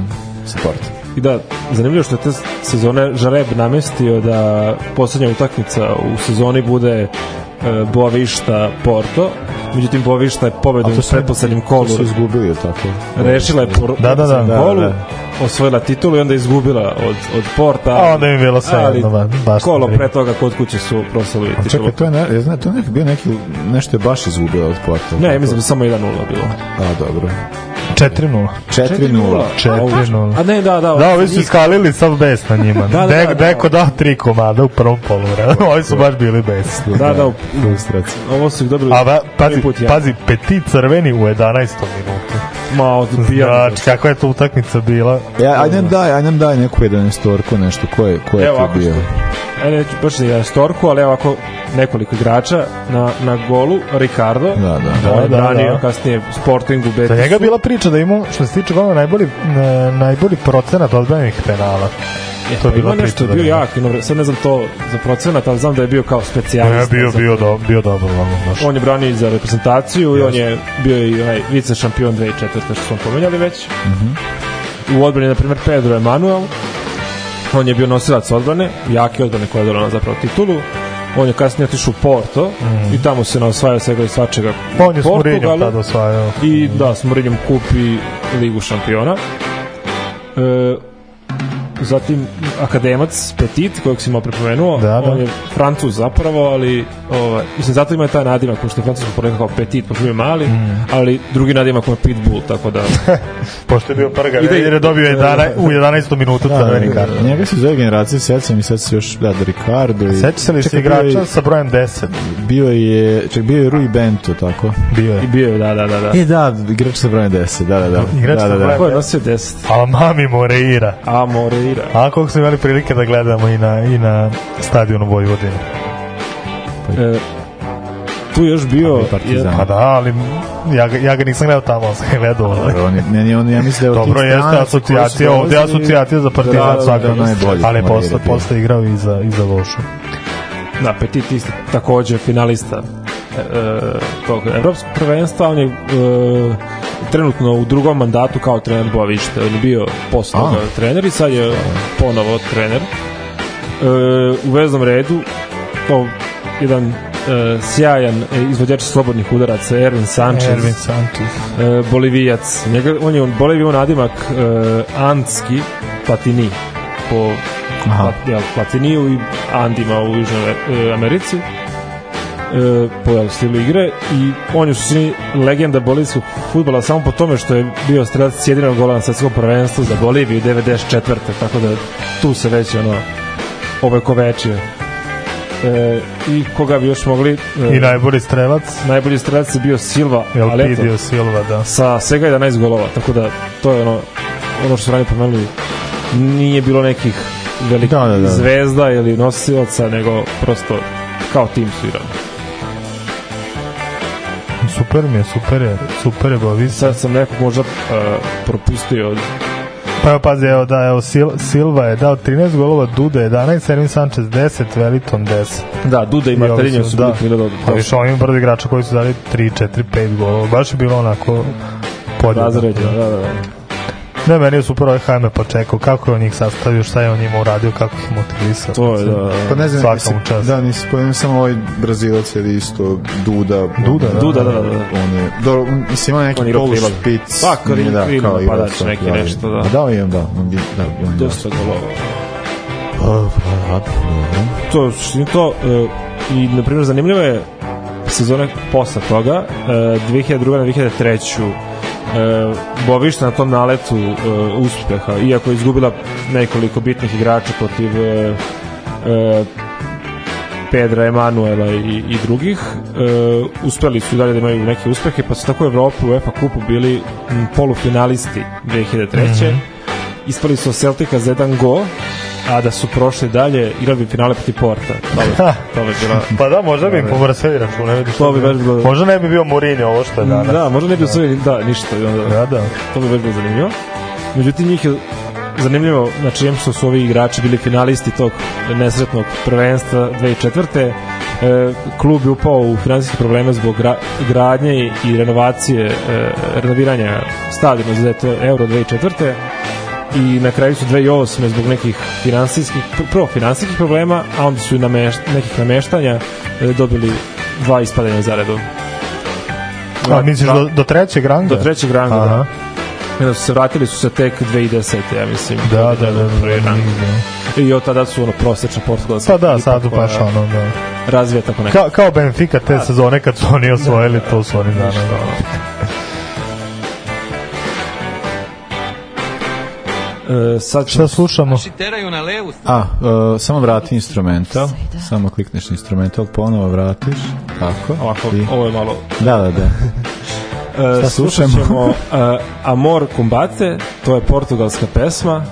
sport. I da, zanimljivo što je te sezone Žareb namestio da poslednja utakmica u sezoni bude e, Boavišta Porto, međutim Boavišta je pobedom u pretposlednjem kolu To su izgubili, je tako? rešila je por, Da, da, da. Da, kolu, da. osvojila titulu i onda izgubila od, od Porta. A onda im je bilo sve jedno, ba- baš kolo pre toga kod kuće su proslavili A titulu. čekaj, to je, ne, ja znam, to je neki, bio neki, nešto je baš izgubila od porta. Ne, mislim da samo 1-0 bilo. A, dobro. 4-0. 4-0. 4-0. A ne, da, da. Da, ovi su iskalili sav bes na njima. Da, da, da, da. Deko dao tri komada u prvom poluvremenu. Ovi su baš bili bes. Da, da, Frustracija. ovo su ih dobili A va, pazi, put ja. pazi, peti crveni u 11. minutu. Ma, odbijanje. Znači, kakva je to utakmica bila? Ja, aj nam daj, aj nam daj neku 11 nešto, ko je, ko je Evo to bio? što, ajde, neću baš da storku, ali evo ovako nekoliko igrača na, na golu, Ricardo, Da, da. je Da, da, branio da. kasnije Sportingu, Betisu. Za njega je bila priča da ima, što se tiče gola, najbolji, ne, najbolji procenat odbranih penala. To je bila Ima nešto, priča. bio da jak, sad ne znam to za procenat, ali znam da je bio kao Ne, specijalist. bio, za- bio, do, bio dobro, ono. On je branio za reprezentaciju i on je bio i onaj vice šampion 2004. što smo pomenjali već. U odbrani, na primjer, Pedro Emanuel. On je bio nosilac odbrane, jake odbrane koja je donala zapravo titulu. On je kasnije otišao u Porto i tamo se naosvajao svega i svačega u On je s Mourinhom Portugalu. tada osvajao. I da, s Mourinhom kupi Ligu šampiona. E, zatim Akademac Petit, kojeg si malo prepomenuo, Da, da. on je Francuz zapravo, ali ovaj, mislim, zato ima taj nadimak, pošto je francusko porekao kao Petit, pošto je mali, Mm. ali drugi nadimak je Pitbull, tako da... Pošto je bio prga, Ide- jer je dobio 11, u 11. minutu Da, da, da. Njega se zove generacija, sećam i sad se još, da, da Ricardo i... Seća se li se igrača je- sa brojem 10? Bio je, ček, bio je Rui Bento, tako? Bio I je. bio je, da, da, da. da. E, da, igrač sa brojem 10, da, da, da. Igrač da, sa da, da. brojem Ko je nosio 10? A mami Moreira. A, Moreira. A koliko smo imali prilike da gledamo i na, i na stadionu Vojvodine. E, tu je još bio... Partizan. Pa da, ali ja, ga- ja ga nisam gledao tamo, ali sam ga gledao. ovaj. Dobro, on je, meni on, ja mislim da je od Dobro, jeste asocijacija, ovdje je asocijacija za Partizan Da, da, da, svakako, najbolji ali je Moreira posle, posle igrao i za, i za Vošu. Da, Petit isto takođe finalista e, e, tog evropskog prvenstva, on je e, trenutno u drugom mandatu kao trener Boavište, on je bio posle toga trener i sad je ponovo trener. E, u veznom redu kao jedan e, sjajan e, izvođač slobodnih udaraca Ervin Sanchez, Ervin Sanchez. e, Bolivijac. Njega, on je on Bolivija nadimak e, Andski Platini po Aha. Plat, jel, Platiniju i Andima u Južnoj e, Americi e, po jel, stilu igre i on je suštini legenda bolivijskog futbola samo po tome što je bio strelac jedinog gola na svetskom prvenstvu za Boliviju 94. tako da tu se već ono ovekovečio e, i koga bi još mogli e, I najbolji strelac, najbolji strelac je bio Silva ali eto, Silva, da. sa svega 11 golova, tako da to je ono ono što su ranije pomenuli nije bilo nekih velikih Da, da, da. zvezda ili nosilaca, nego prosto kao tim su igrali. Super mi je, super je, super je Bovis. Sad sam nekog možda uh, propustio Pa evo pazi, evo da, evo Sil, Silva je dao 13 golova, Duda 11, Ervin Sanchez 10, Veliton 10. da, Duda i I ovi Martarinho su, su da. bili krivo dobro. Pa više ovim brdo igrača koji su dali 3, 4, 5 golova. Baš je bilo onako podjedno. razređeno, da, da, da. Ne, meni je super ovaj Jaime Pačeko, kako je on njih sastavio, šta je on njima uradio, kako ih motivisao. To je, da, da. Pa ne znam, mu čast. Da, nisi spomenuo samo ovaj Brazilac ili isto Duda. Duda, da. Duda, da, da, da. On je, dobro, mislim, ima On neki polu špic. Pa, nije, da, kao sam, neki da, nešto, da. Da, da, imam, da. On, je- da, on je Dosta golova. Pa, pa, pa, to je suštini to uh, i na primjer zanimljivo je sezone posle toga uh, 2002. na 2003. Uh, Bovišta na tom naletu uh, uspeha, iako je izgubila nekoliko bitnih igrača protiv uh, uh, Pedra Emanuela i, i drugih. Uh, uspeli su dalje da imaju neke uspehe pa su tako u Evropu u UEFA kupu bili m, polufinalisti 2003. ispali su Celtica za jedan go a da su prošli dalje igrali bi finale protiv Porta to bi, to bi bila Pa da, možda bi im pomrseli račune, vidiš. To bi baš bilo- Možda ne bi bio Mourinho ovo što je danas. da, možda ne bi osvojili da, ništa i onda, Da, da. to bi baš bilo zanimljivo međutim njih je zanimljivo na čijem su su ovi igrači bili finalisti tog nesretnog prvenstva 2004. E, klub je upao u finansijske probleme zbog gra, gradnje i, renovacije e, renoviranja stadiona za Euro 2004. i na kraju su 2008. zbog nekih finansijskih prvo finansijskih problema, a onda su nameš, nekih nameštanja e, dobili dva ispadanja za redom. A misliš do, do trećeg ranga? do trećeg ranga, Aha. da. Su se vratili su se tek 2010. ja mislim. Da, da, da, da, da, da. I od tada su ono prosečna portugalska Pa da, sad baš ono, da. razvija tako neko. Kao, kao Benfica te sezone kad su oni osvojili, to su oni danas. E, sad Šta slušamo? teraju na levu A, uh, samo vrati instrumental. Samo klikneš instrumental, ponovo vratiš. Tako. ovako, I, ovo je malo da, da, da. Šta uh, slušat slušamo? ćemo uh, Amor Kumbate, to je portugalska pesma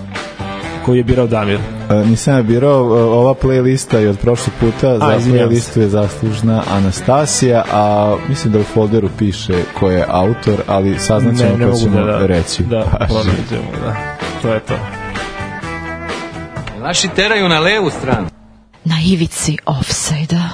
koju je birao Damir. E, nisam ja birao, e, ova playlista je od prošlog puta, za izvinjavam playlistu je zaslužna Anastasija, a mislim da u folderu piše ko je autor, ali saznaćemo ne, ne pa ćemo da, da, reći. da Pa, pronađemo, da. To je to. Naši teraju na levu stranu. Na ivici offside-a.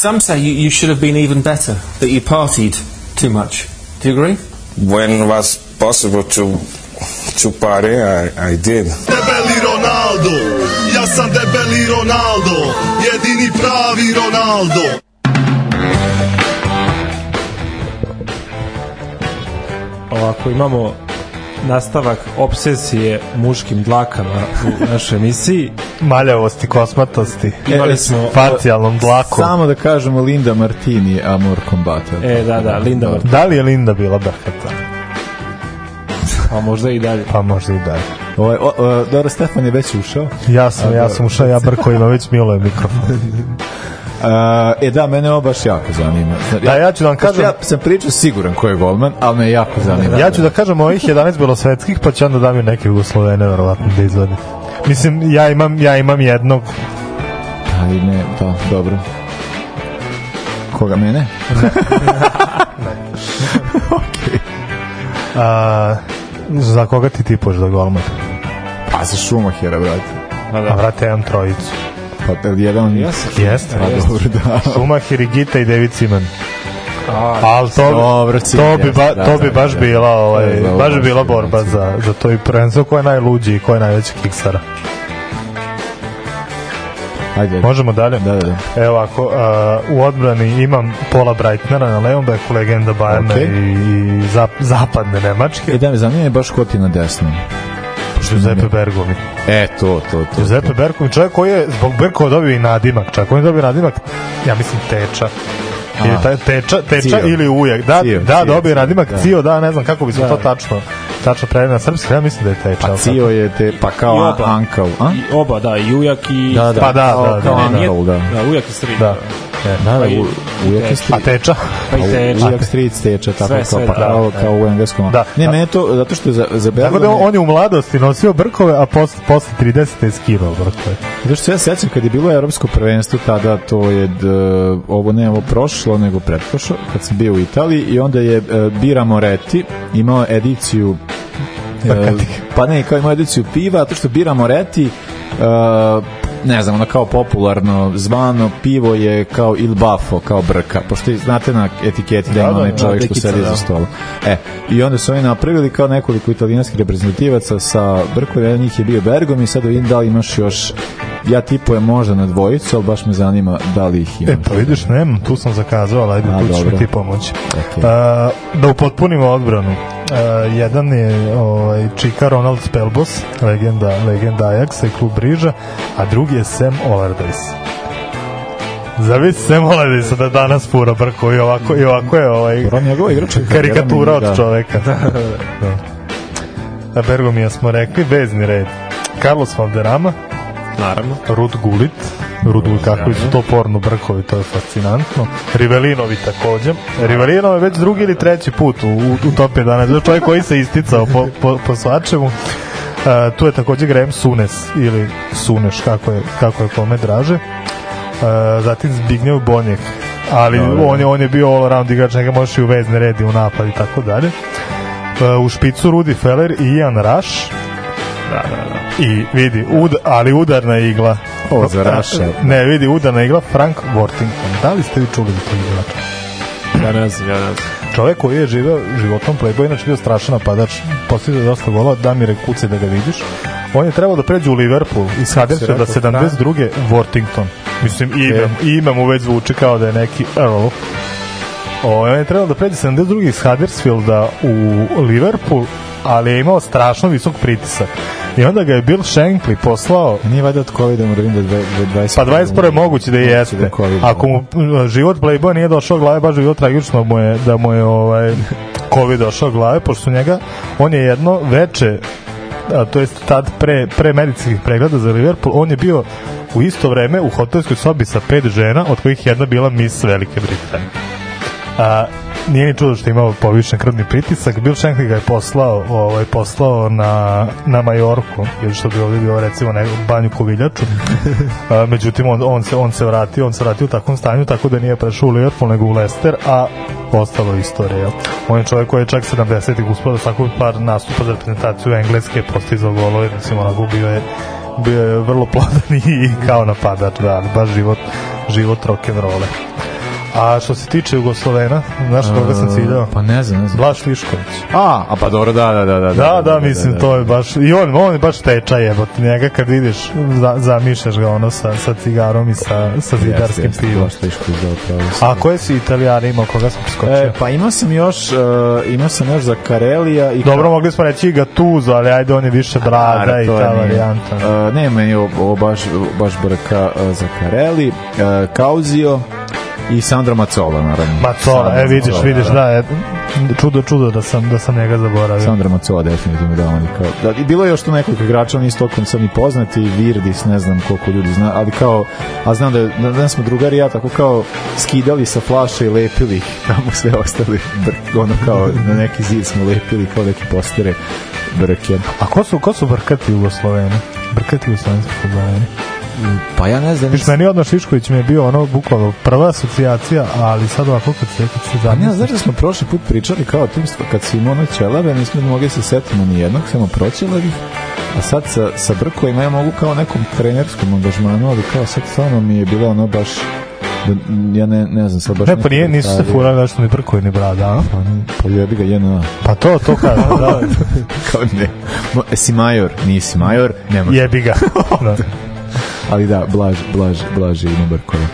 Some say you, you should have been even better, that you partied too much. Do you agree? When it was possible to to party, I, I did. Debeli Ronaldo, ja sam debeli Ronaldo, jedini pravi Ronaldo. Ovako, imamo nastavak obsesije muškim dlakama u našoj emisiji. Maljavosti, kosmatosti. Imali smo... Facijalnom dlakom. Samo da kažemo Linda Martini, Amor Combate. E, da, da, Linda Martini. Da li je Linda bila brkata? Pa možda i dalje. Pa možda i dalje. Ovaj, o, o, dobro, Stefan je već ušao. Ja sam, A, ja dobro. sam ušao, ja brko ima već Milo je mikrofon. Uh, e da, mene ovo baš jako zanima. Znači, Da, ja ću da vam kažem- Ja sam pričao siguran ko je golman, ali me jako zanima. Ja ću da kažem ovih 11 belosvetskih, pa ću onda da mi neke Jugoslovene verovatno da izvadi. Mislim, ja imam, ja imam jednog, Aj, ne, da, dobro. Koga, mene? a, za koga ti tipoš da golman? Pa za Šumahera, brate. A vrate, ja imam trojicu. Pa jedan... Jeste. Pa dobro, da. Šumahir i Gita i David Siman. A, Ali to, Dobro, cilj, to bi, ba, da, to bi da, baš da. bila ovaj, baš bi bila borba za, za to i prvenstvo ko je najluđi i ko je najveći kiksara. Ajde, Možemo dalje? Da, da, da. Evo ako uh, u odbrani imam Pola Breitnera na levom beku, legenda Bayerna Okej. i, i zap, zapadne Nemačke. E da, me zanima je baš ko ti na desnom. Giuseppe Bergomi. E, to, to, to. Giuseppe Bergomi, čovjek koji je zbog Berkova dobio i nadimak, čak on je dobio nadimak, ja mislim Teča. Ili taj, teča, teča Cio. ili ujak. Da, Cio, da, Cio, dobio je Cio, nadimak da. Cio, da, ne znam kako bi se Da. to tačno tačno preveli na srpski, ja mislim da je Teča. Pa Cio je te, pa kao I oba. A? I oba, da, i ujak i... Da, da. Pa da, kao, da, kao da, Ne, nije- Ankal, da. Da, ujak i strik. Da. Da, da, Pa i- u, ujak je tako. stri. A Teča? Pa i teča. Ujak stric teča, tako Sve, kao, sve, pa da, kao, da. kao u engleskom. Da. Ne, Da. mene to, zato što je za, za Tako da on, je u mladosti nosio brkove, a posle, posle 30. je skivao brkove. Zato što se ja sećam kad je bilo evropsko prvenstvo, tada to je, d, ovo ne ovo prošlo, nego pretprošlo, kad sam bio u Italiji i onda je e, Bira Moretti imao ediciju e, pa ne, kao imao ediciju piva, zato što Bira Moretti e, ne znam, ono kao popularno zvano pivo je kao il bafo, kao brka, pošto znate na etiketi da ima Da, onaj da, čovjek što sedi da. za stolom. E, i onda su oni napravili kao nekoliko italijanskih reprezentativaca sa brkom, jedan njih je bio Bergom i sad vidim da li imaš još ja tipujem možda na dvojicu, ali baš me zanima da li ih imaš. E, pa vidiš, nemam, tu sam zakazao, ali ajde, tu ćeš mi ti pomoći. Ok. A, da upotpunimo odbranu. A, jedan je ovaj, Čika Ronald Spelbos, legenda, legenda Ajaxa i klub Briža, a drugi je Sam Allardyce. Zavisi Sam Allardyce da danas pura brko i ovako, i ovako je ovaj, Ron njegova karikatura od da. čoveka. da. A Bergomija smo rekli, vezni red. Carlos Valderrama, Naravno. Rud Gulit, Rud su to porno brkovi, to je fascinantno. Rivelinovi takođe. Rivelinov je već drugi ili treći put u, u, top 11. To je čovjek koji se isticao po, po, po svačemu. Uh, tu je takođe Graham Sunes ili Suneš, kako je, kako je kome draže. Uh, zatim Zbigniew Bonjek, ali Dobro. on je, on je bio all around igrač, njega možeš i u vezni red i u napad i tako dalje. Uh, u špicu Rudi Feller i Ian Rush, Da, da, da. I vidi, ud, ali udarna igla. Ovo za Raša. Ne, vidi, udarna igla Frank Worthington. Da li ste vi čuli za to igrača? Ja ne znam, ja ne znam. Čovek koji je živeo životom Playboy, inače bio strašan napadač, postigao je dosta golova, Damire kuce da ga vidiš. On je trebao da pređe u Liverpool iz Huddersfielda rekao, 72. Worthington. Mislim, ime, ime mu već zvuči kao da je neki Earl. O, on je trebao da pređe 72. iz Huddersfielda u Liverpool, ali je imao strašno visok pritisak. I onda ga je Bill Shankly poslao Nije valjda od COVID-a mora vidim da je dve- dve- 20. Pa 21 je moguće da jeste. da je COVID. Ako mu m, život Playboy nije došao glave, baš bi bilo tragično mu je, da mu je ovaj, COVID došao glave, pošto su njega, on je jedno veče, a, to jest tad pre, pre medicinskih pregleda za Liverpool, on je bio u isto vreme u hotelskoj sobi sa pet žena, od kojih jedna bila Miss Velike Britanije. A, nije ni čudo što je imao povišen krvni pritisak. Bill Shankly ga je poslao, ovaj, poslao na, na Majorku, jer što bi ovdje bio recimo ne, banju koviljaču. A, međutim, on, on, se, on se vratio, on se vratio u takvom stanju, tako da nije prešao u Liverpool, nego u Leicester, a ostalo istorija. On je čovjek koji je čak 70-ih uspio svakog par nastupa za reprezentaciju Engleske postizao golove, mislim, onako bio je bio je vrlo plodan i kao napadač, da, baš život, život rock'n'rolla. A što se tiče Jugoslovena, znaš koga sam ciljao? Pa ne znam, ne znam. Blaž Višković. A, a pa dobro, da, da, da. Da, Da, da, mislim, to je baš, i on, on je baš tečaj jebote, njega kad vidiš, za, zamišljaš ga ono sa, sa cigarom i sa, sa zidarskim Jeste, pivom. Baš teško izgleda pravo. A koje si italijani imao, koga sam preskočio? E, pa imao sam još, uh, imao sam još za Karelija i Dobro, mogli smo reći i Gatuzo, ali ajde, on je više brada A, i ta varijanta. Uh, ne, meni ovo baš, baš brka uh, za Kareli, uh, Kauzio i Sandro Macola, naravno. Macola, Sandro e vidiš, Mazzola, vidiš, da, je, čudo, čudo da sam, da sam njega zaboravio. Sandro Macola definitivno da on kao da, i bilo je još tu nekoliko igrača oni isto tokom sam ni poznati Virdis ne znam koliko ljudi zna ali kao a znam da da, da smo drugari ja tako kao skidali sa flaše i lepili ih tamo sve ostali ono kao na neki zid smo lepili kao neki postere brke A ko su, ko su brkati Jugosloveni? Brkati jugoslovenski futbolani? Pa ja ne znam Viš, meni odmah Šišković mi je bio ono bukvalno prva asocijacija, ali sad ovako kad se, kad se Pa ne, zamisliš. znaš da smo prošli put pričali kao o tim stva, kad si imao ono ćelave, nismo mogli se setimo ni jednog, samo proćelavih, a sad sa, sa brkovima ja mogu kao nekom trenerskom angažmanu, ali kao sad stvarno mi je bilo ono baš da, ja ne, ne znam sad baš Ne, pa nije, nisu se furali da što mi brkovi ni brada, a? Pa, ne, pa jebi ga jedna Pa to, to kaže, da. kao ne Mo, si major, nisi major nema Jebi ga. Da. Ali da, Blaž, Blaž, Blaž ima brkove.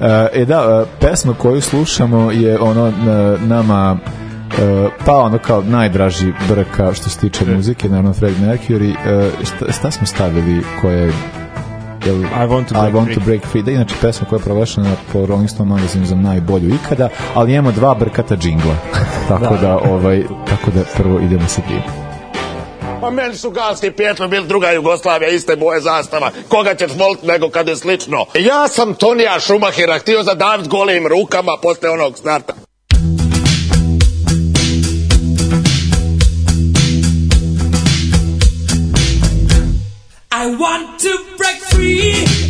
E, e da, e, pesma koju slušamo je ono e, nama pa ono kao najdraži brka što se tiče muzike, naravno Fred Mercury. Šta, šta smo stavili koje Jel, I want to I break want free. to break free. Da, inače pesma koja je proglašena po Rolling Stone magazinu za najbolju ikada, ali imamo dva brkata džingla. tako da, ovaj, tako da prvo idemo sa tim. Pa meni su galski pjetno bili druga Jugoslavija, iste boje zastava. Koga ćeš voliti nego kad je slično? Ja sam Tonija Šumahira htio zadaviti golim rukama posle onog starta. I want to break free.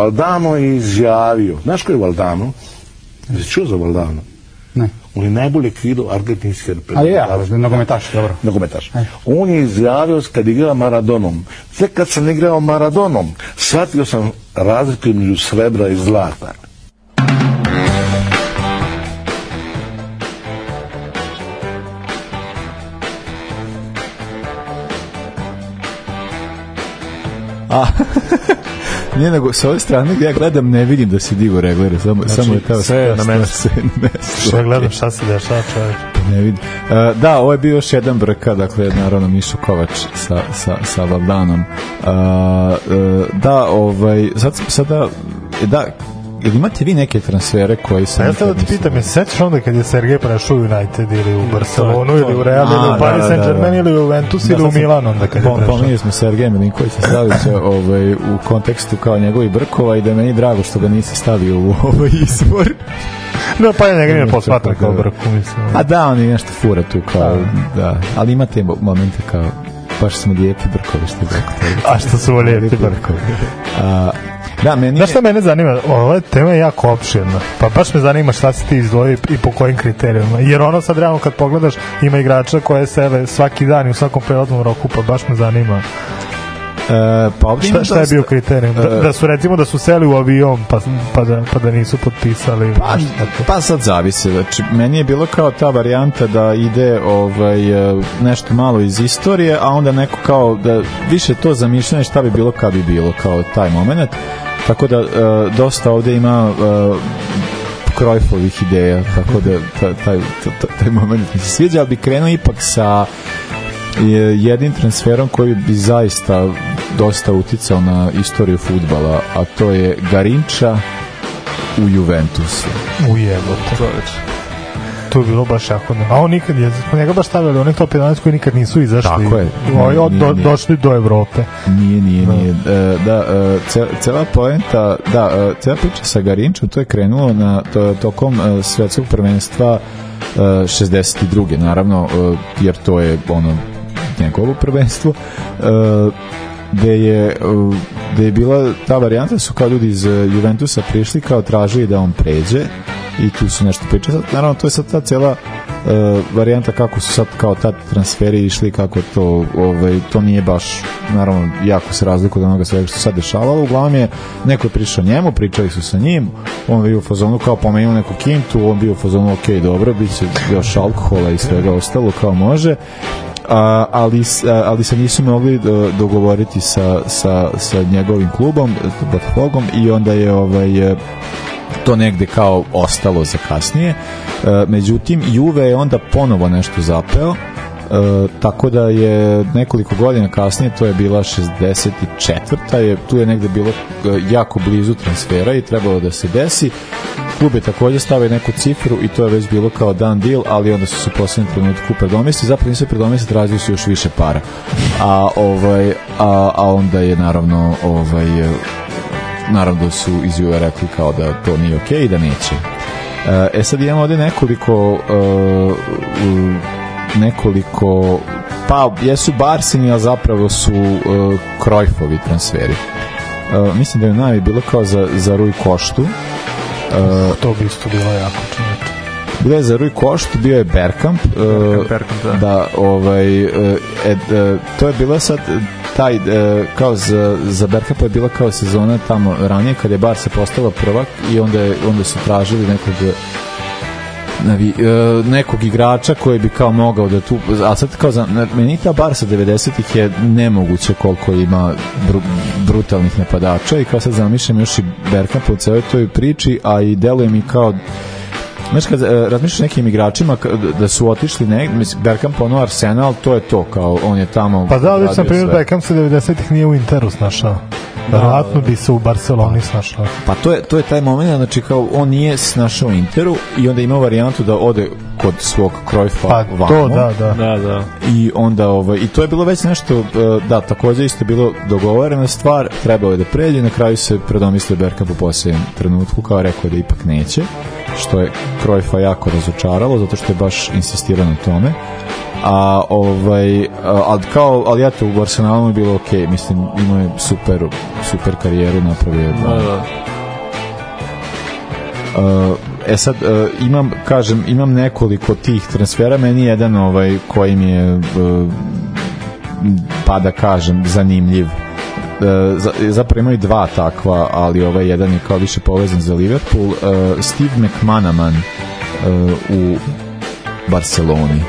Valdano je izjavio, znaš ko je Valdano? Jesi čuo za Valdano? Ne. On je najbolji kvido argentinske Ali ja, nogometaš, dobro. nogometaš. On je izjavio kad igra Maradonom. Tek kad sam igrao Maradonom, shvatio sam razliku između srebra i zlata. A, nije nego, sa ove strane gdje ja gledam ne vidim da si digo reglere, samo, Znači, samo je ta sve je na mestu. Šta gledam šta se dešava čovječ. Pa ne vidim. E, da, ovo je bio još jedan brka, dakle, naravno Mišo Kovač sa, sa, sa Valdanom. A, e, da, ovaj, sad, sada, da, Jel imate vi neke transfere koji se... A ja da ti pitam, je se sećaš onda kad je Sergej prešao u United ili u Barcelonu ili u Real ili u Paris da, Saint da, Germain da. ili u Juventus ili u sam- Milan onda kad je prešao. Pominjali smo Sergeja Milinkovića Slavića ovaj, u kontekstu kao njegovi brkova i da je meni drago što ga nisi stavio u ovaj izbor. Da, pa ja njega nije posmatram kao brku, mislim. A da, on je nešto fura tu kao, da. Ali ima te mo- momente kao, baš smo lijepi brkovi što je. A što su lijepi brkovi. A, da, meni Znaš šta mene zanima? Ova tema je jako opširna. Pa baš me zanima šta si ti izdvojio i po kojim kriterijima. Jer ono sad realno kad pogledaš ima igrača koje sele svaki dan i u svakom prelaznom roku, pa baš me zanima. E, pa ovdje Šta, šta je bio kriterijum? Da, E, da su recimo da su seli u avion pa, pa, da, pa da nisu potpisali. Pa, pa sad zavisi, znači meni je bilo kao ta varijanta da ide ovaj e, nešto malo iz istorije, a onda neko kao da više to zamišljanje šta bi bilo kad bi bilo kao taj moment. Tako da e, dosta ovdje ima e, Krojfovih ideja, tako da ta- taj, taj, taj moment mi se sviđa, ali bi krenuo ipak sa je jednim transferom koji bi zaista dosta uticao na istoriju futbala, a to je Garinča u Juventusu. U jebote. To je bilo baš jako ne. A on nikad je, smo njega baš stavili onih top 11 koji nikad nisu izašli. Tako je. Ovi od, do, došli do Evrope. Nije, nije, nije. E, da, e, ce- cela poenta, da, e, cela priča sa Garinčom, to je krenulo na to, tokom e, svetskog prvenstva e, 62. naravno, e, jer to je ono njegovo prvenstvo. E, gde je, gde je bila ta varijanta da su kao ljudi iz Juventusa prišli kao tražili da on pređe i tu su nešto. Sad, Naravno, to je sad ta cela e, varijanta kako su sad kao tad transferi išli, kako to, ovaj, to nije baš, naravno, jako se razlikuje od onoga svega što se sad dešavalo. Uglavnom je, neko je prišao njemu, pričali su sa njim, on bio u fazonu kao pomenuo neku kintu, on bio u fazonu, ok, dobro, bit će još alkohola i svega ostalo, kao može a, ali, a, ali se nisu mogli do- dogovoriti sa, sa, sa njegovim klubom, Botafogom i onda je ovaj, e, to negde kao ostalo za kasnije. E, međutim, Juve je onda ponovo nešto zapeo, E, tako da je nekoliko godina kasnije, to je bila 64. Je, tu je negde bilo e, jako blizu transfera i trebalo da se desi. Klub je takođe stavio neku cifru i to je već bilo kao dan deal, ali onda su se u trenutku predomislili, zapravo nisu se predomislili, tražili su još više para. A, ovaj, a, a onda je naravno ovaj, naravno da su iz Juve rekli kao da to nije okej i da neće. E sad imamo ovde nekoliko e, nekoliko pa jesu Barsini, a zapravo su uh, Krojfovi transferi. E, mislim da je najvi bilo kao za, za Rui Koštu. E, To bi isto bilo jako čoveče. Bilo je za Rui Koštu, bio je Bergkamp. e, Bergkamp, da. da, ovaj, e, e, to je bila sad taj, e, kao za, za Bergkampa je bila kao sezona tamo ranije kad je Barca postala prvak i onda, je, onda su tražili nekog navi, nekog igrača koji bi kao mogao da tu a sad kao za, meni ta Barca 90-ih je nemoguće koliko ima bru, brutalnih napadača i kao sad zamišljam još i Bergkampa u celoj toj priči a i deluje mi kao Znaš, kad e, razmišljaš nekim igračima da su otišli negdje, mislim, Bergkamp ono Arsenal, to je to, kao on je tamo Pa da, već na primjer. Beckham se 90-ih nije u Interu snašao. Verovatno bi se u Barceloni snašao. Pa to je, to je taj moment, znači kao on nije se našao u Interu i onda ima varijantu da ode kod svog Krojfa Pa vamo. to, da, da. Da, da. I onda ovaj i to je bilo već nešto e, da takođe isto bilo dogovorena stvar, trebalo je da pređe na kraju se predomislio Bergkamp u posljednjem trenutku kao rekao da ipak neće, što je Krojfa jako razočaralo zato što je baš insistirao na tome. A ovaj a, ali kao ali eto u Barcelonalu je bilo okej, mislim imao je super super karijeru napravio. Da, da. Uh, e sad uh, imam kažem imam nekoliko tih transfera meni je jedan ovaj koji mi je uh, pa da kažem zanimljiv za, zapravo imaju dva takva, ali ovaj jedan je kao više povezan za Liverpool. Uh, Steve McManaman uh, u Barceloni.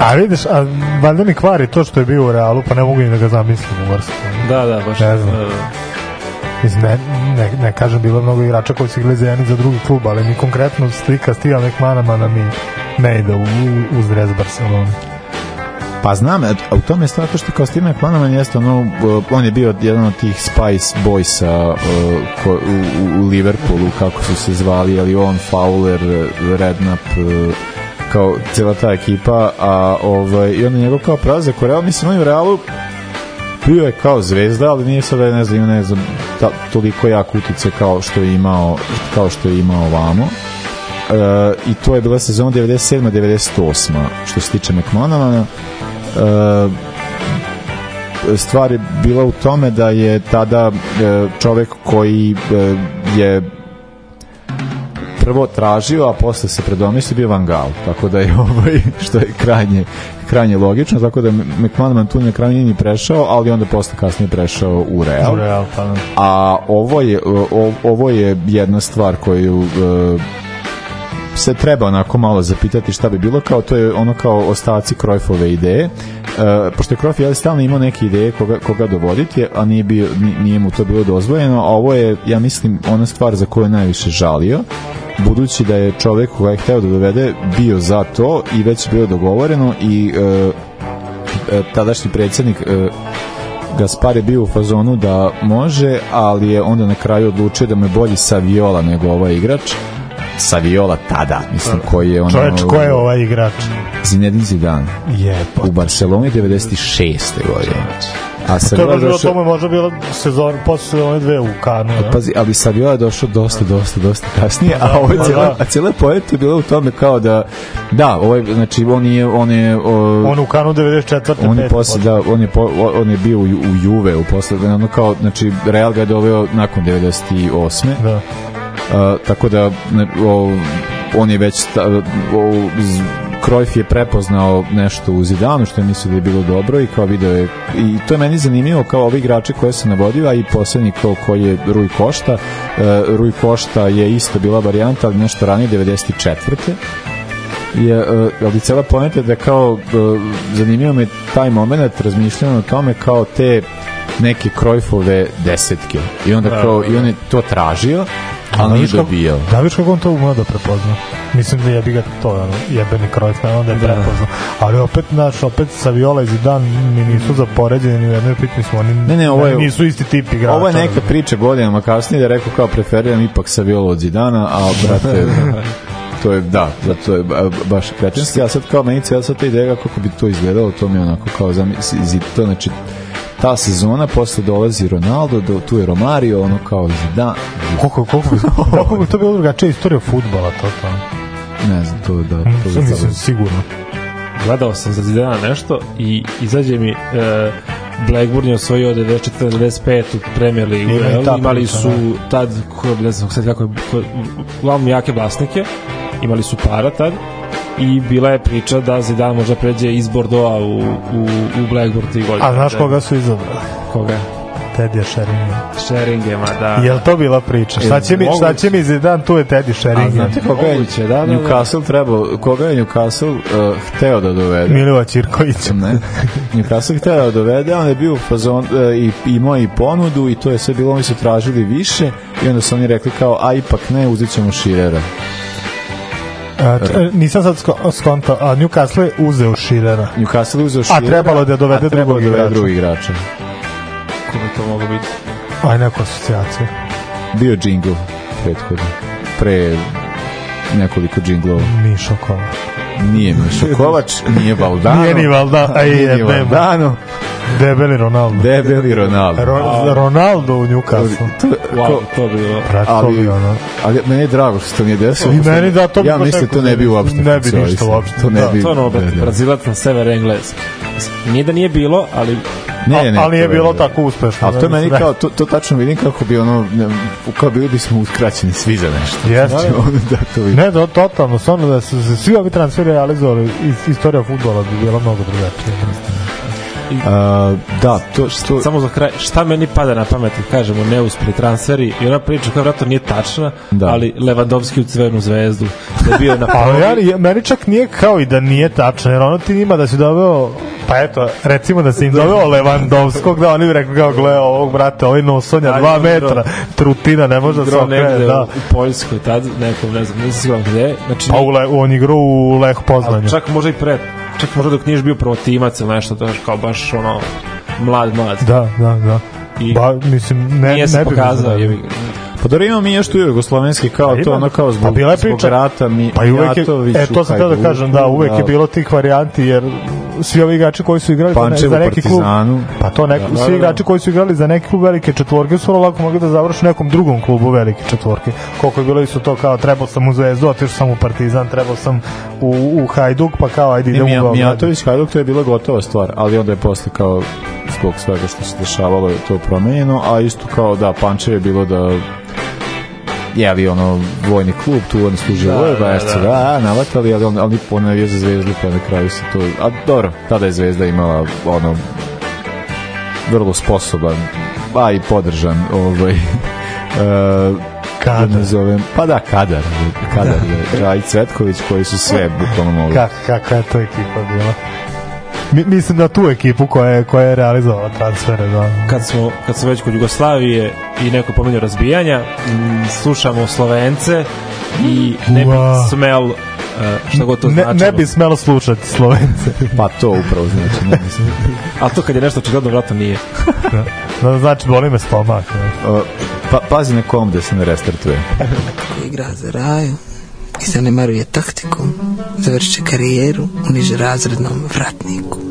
A vidiš, a valjda mi kvari to što je bio u Realu, pa ne mogu ni da ga zamislim u Barceloni. Da, da, baš. Ne znam. da, da. Mislim, ne, ne, ne kažem, bilo je mnogo igrača koji su igrali za jedan i za drugi klub, ali mi konkretno slika Steva McManamana mi ne ide u, u, uz dres Barcelona. Pa znam, a u tome je stvar to što kao Steve McManaman jeste ono, uh, on je bio jedan od tih Spice Boysa uh, u, u, Liverpoolu, kako su se zvali, ali on, Fowler, Redknapp, kao cela ta ekipa, a ovaj, i onda njegov kao prelazak u Real, mislim, on je u Realu bio je kao zvezda, ali nije sada, ne znam, ne znam, ta, toliko jak utice kao što je imao, kao što je imao ovamo. E, I to je bila sezona 97-98, što se tiče McManamana. E, stvar je bila u tome da je tada e, čovek koji je prvo tražio, a posle se predomislio bio Van Gaal, tako da je ovaj, što je krajnje, krajnje logično, tako da McManaman tu na kraju nije ni prešao, ali onda posle kasnije prešao u Real. U Real, pa da. A ovo je, o, ovo je jedna stvar koju se treba onako malo zapitati šta bi bilo kao to je ono kao ostaci Cruyffove ideje e, pošto je Cruyff je stalno imao neke ideje koga, koga dovoditi a nije, bio, ni- nije mu to bilo dozvoljeno a ovo je ja mislim ona stvar za koju je najviše žalio budući da je čovek koga je hteo da dovede bio za to i već bilo dogovoreno i e, e, tadašnji predsjednik e, Gaspar je bio u fazonu da može, ali je onda na kraju odlučio da mu je bolji Saviola nego ovaj igrač. Saviola tada, mislim, koji je ono... Čoveč, ko je ovaj igrač? Zinedine Zidane. Je, U Barceloni 96. godine. A To je Saviola bilo, došao... to je možda bilo sezon, posle sezone dve u Kanu. Ja? Pazi, ali Saviola je došao dosta, dosta, dosta kasnije, Pa a da, ovo je pa cijela, da. a cijela poeta je bila u tome kao da, da, ovaj, znači, on je, on je, o, On u Kanu 94. on je posle da on je po, on je bio u, u Juve u posle ono kao znači Real ga je doveo nakon 98. Da. Tako da o, on je već sta, o, z- Cruyff je prepoznao nešto u Zidanu što je mislio da je bilo dobro i kao video je i to je meni zanimljivo kao ovi igrači koje se navodio a i poslednji kao koji je Rui Košta uh, Rui Košta je isto bila varijanta ali nešto ranije 94 je, uh, ali cela je da kao uh, zanimljivo me taj moment razmišljanja o tome kao te neke Cruyffove desetke. I onda Da, kao i on je to tražio ali Da, nije dobijao Da, viš kako on to umeo da prepozna. Mislim da je bi ga to, ono, jebeni Cruyff, ne, onda je prepoznao. Ali opet, znaš, opet Saviola i Zidane mi nisu za poređenje ni u jednoj pit, mislim, oni Ne, ne, ovo je- nisu isti tip igrača. Ovo je neka priča godinama kasnije da rekao kao preferiram ipak Saviola od Zidana, a brate to je, da, da, to je ba- baš kretenski, a sad kao meni cijela sad ta ideja kako bi to izgledalo, to mi je onako kao zamisli, to znači ta sezona, posle dolazi Ronaldo, do, tu je Romario, ono kao Zidane, Koliko, koliko, bi, koliko bi to bilo drugačija istorija futbala, to tamo. ne znam, to da, to Mislim, da mislim, sigurno. Gledao sam za Zidana nešto i izađe mi e, Blackburn je osvojio 94-95 u Premier Ligu. I Imali su tad, ko, ne znam sad kako je, uglavnom jake vlasnike, imali su para tad i bila je priča da Zidane možda pređe iz Bordeaux u, u, u Blackburn tih godina. A znaš koga su izabrali? Koga? Tedija Sheringham. Sheringema, da. Jel to bila priča? Šta će mi, šta će mi Zidane, tu je Teddy A Sheringham. znate koga je Moguće, da, da, da. Newcastle trebao, koga je Newcastle uh, hteo da dovede? Milova Ćirković. ne. Newcastle hteo da dovede, on je bio u fazon, e, i imao i ponudu i to je sve bilo, oni su tražili više i onda su oni rekli kao, a ipak ne, uzet ćemo Širera. A, č- e, nisam sad sko- skontao, a Newcastle je uzeo Širera. Newcastle je uzeo A trebalo je da dovede a trebalo drugog je da dovede igrača. drugog igrača. Ko bi to moglo biti? Aj, neku asocijaciju. Bio džingl prethodno. Pre nekoliko džinglova. Mišo Kovač. Nije Mišo Kovač, nije Valdano. Nije ni Valda, aj Nije ni jebemo. Valdano. Debeli Ronaldo. Debeli Ronaldo. Ro- Ronaldo u Newcastle. To, Wow, ko- to bi bilo. To ali, bi ono. ali meni je drago što se to nije desilo. I meni da, to bi ja mislim da to ne bi uopšte ne bi ništa uopšte, To ne da. bi, To je ono. Brazilac na sever Englez. Mislim, Nije da nije bilo, ali Ne, ne, ali je bilo tako uspešno. Ali to je da, meni mislim, kao, to, to tačno vidim kako bi ono, ne, kao bili bismo uskraćeni svi za nešto. Jeste. Znači, ono da to vidim. Ne, da, totalno, stvarno da su se svi ovi transferi realizovali, is- istorija futbola bi bila mnogo drugačija. A, da, to što... Samo za kraj, šta meni pada na pamet kad kažemo neuspeli transferi i ona priča koja vratno nije tačna, Da. ali Levandovski u crvenu zvezdu da bio na Pa probi. ja, meni čak nije kao i da nije tačno, jer ono ti njima da si doveo, pa eto, recimo da si im doveo Levandovskog, da oni bi rekli kao, gle, ovog brate, ovaj nosonja, Ali dva metra, trutina, ne može da se okrene, da. u Poljskoj tad, nekom, ne znam, nisam siguran gde. Znači, Pa u Le, on igrao u Leh Poznanju. čak možda i pre, čak možda dok niješ bio protimac ili nešto, to je kao baš ono, mlad, mlad. Da, da, da. I Ba, mislim, ne, nije ne se pokazao, ga. Pa dobro imamo mi još tu jugoslovenski kao Pa to ono kao Pa zbog, bila je zbog priča- rata mi, Pa i uvek je, e, to sam teo da kažem, da, uvek je bilo tih varijanti, jer svi ovi igrači koji su igrali Pančevu, za neki klub, pa to neko, Da, da, svi da. igrači koji su igrali za neki klub velike četvorke su lako mogli da završe u nekom drugom klubu velike četvorke. Koliko je bilo isto to kao trebao sam u Zvezdu, otišao sam u Partizan, trebao sam u, u Hajduk, pa kao ajde Ne, idem u. Mijatović Hajduk to je bila gotova stvar, ali onda je posle kao zbog svega što se dešavalo je to promenjeno, a isto kao da Pančev je bilo da javi ono vojni klub tu on služio Da, da, da, da, da. navatali, ali on, ali on je za zvezdu pa na kraju se to, a dobro, tada je zvezda imala ono vrlo sposoban, a i podržan ovaj uh, Kadar. da nazovem, pa da, kadar, kadar, da. Džajić Cvetković koji su sve bukvalno mogli. Kak, kakva je to ekipa bila? Mi, mislim na tu ekipu koja je, koja je realizovala transfere, da. kad smo kad smo već kod Jugoslavije i neko pominjao razbijanja m, slušamo Slovence i ne bi smel uh, šta god to Ne, značilo ne bi smelo slušati Slovence. Pa to upravo znači, ne mislim. a to kad je nešto očigledno vratno nije da, znači, boli me stomak. Ne. Uh, pa, pazi na kom da se ne restartuje. igra za raju i zanemaruje taktiku, završit će karijeru u nižerazrednom vratniku.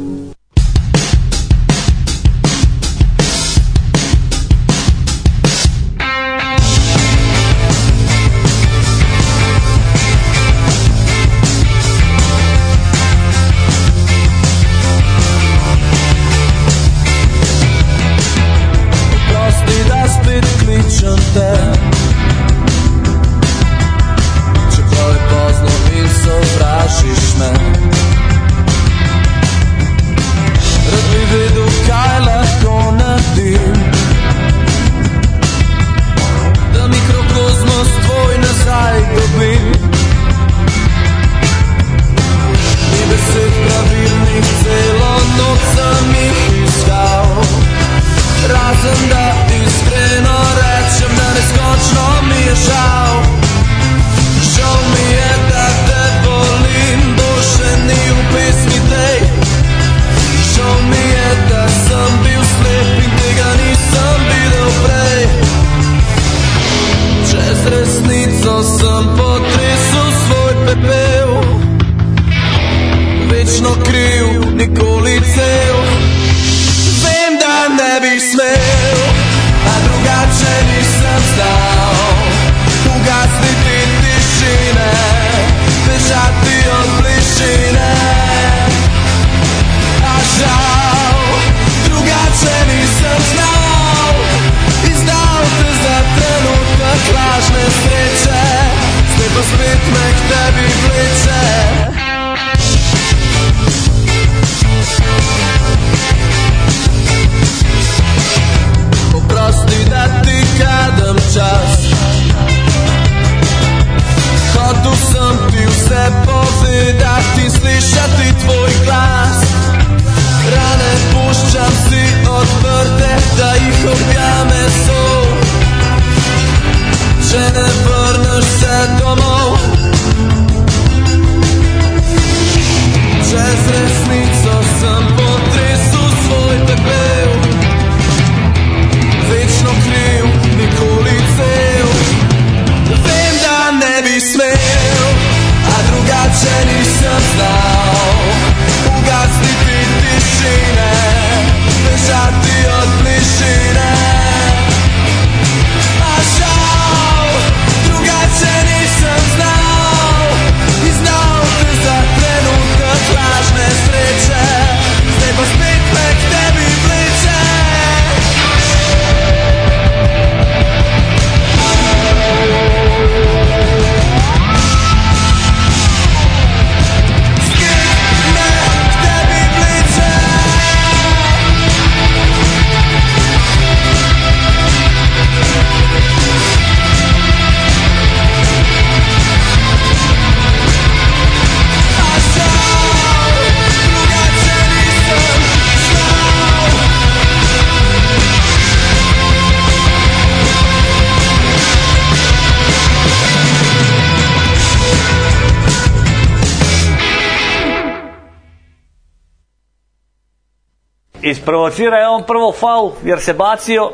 Isprovocira je on prvo faul jer se bacio,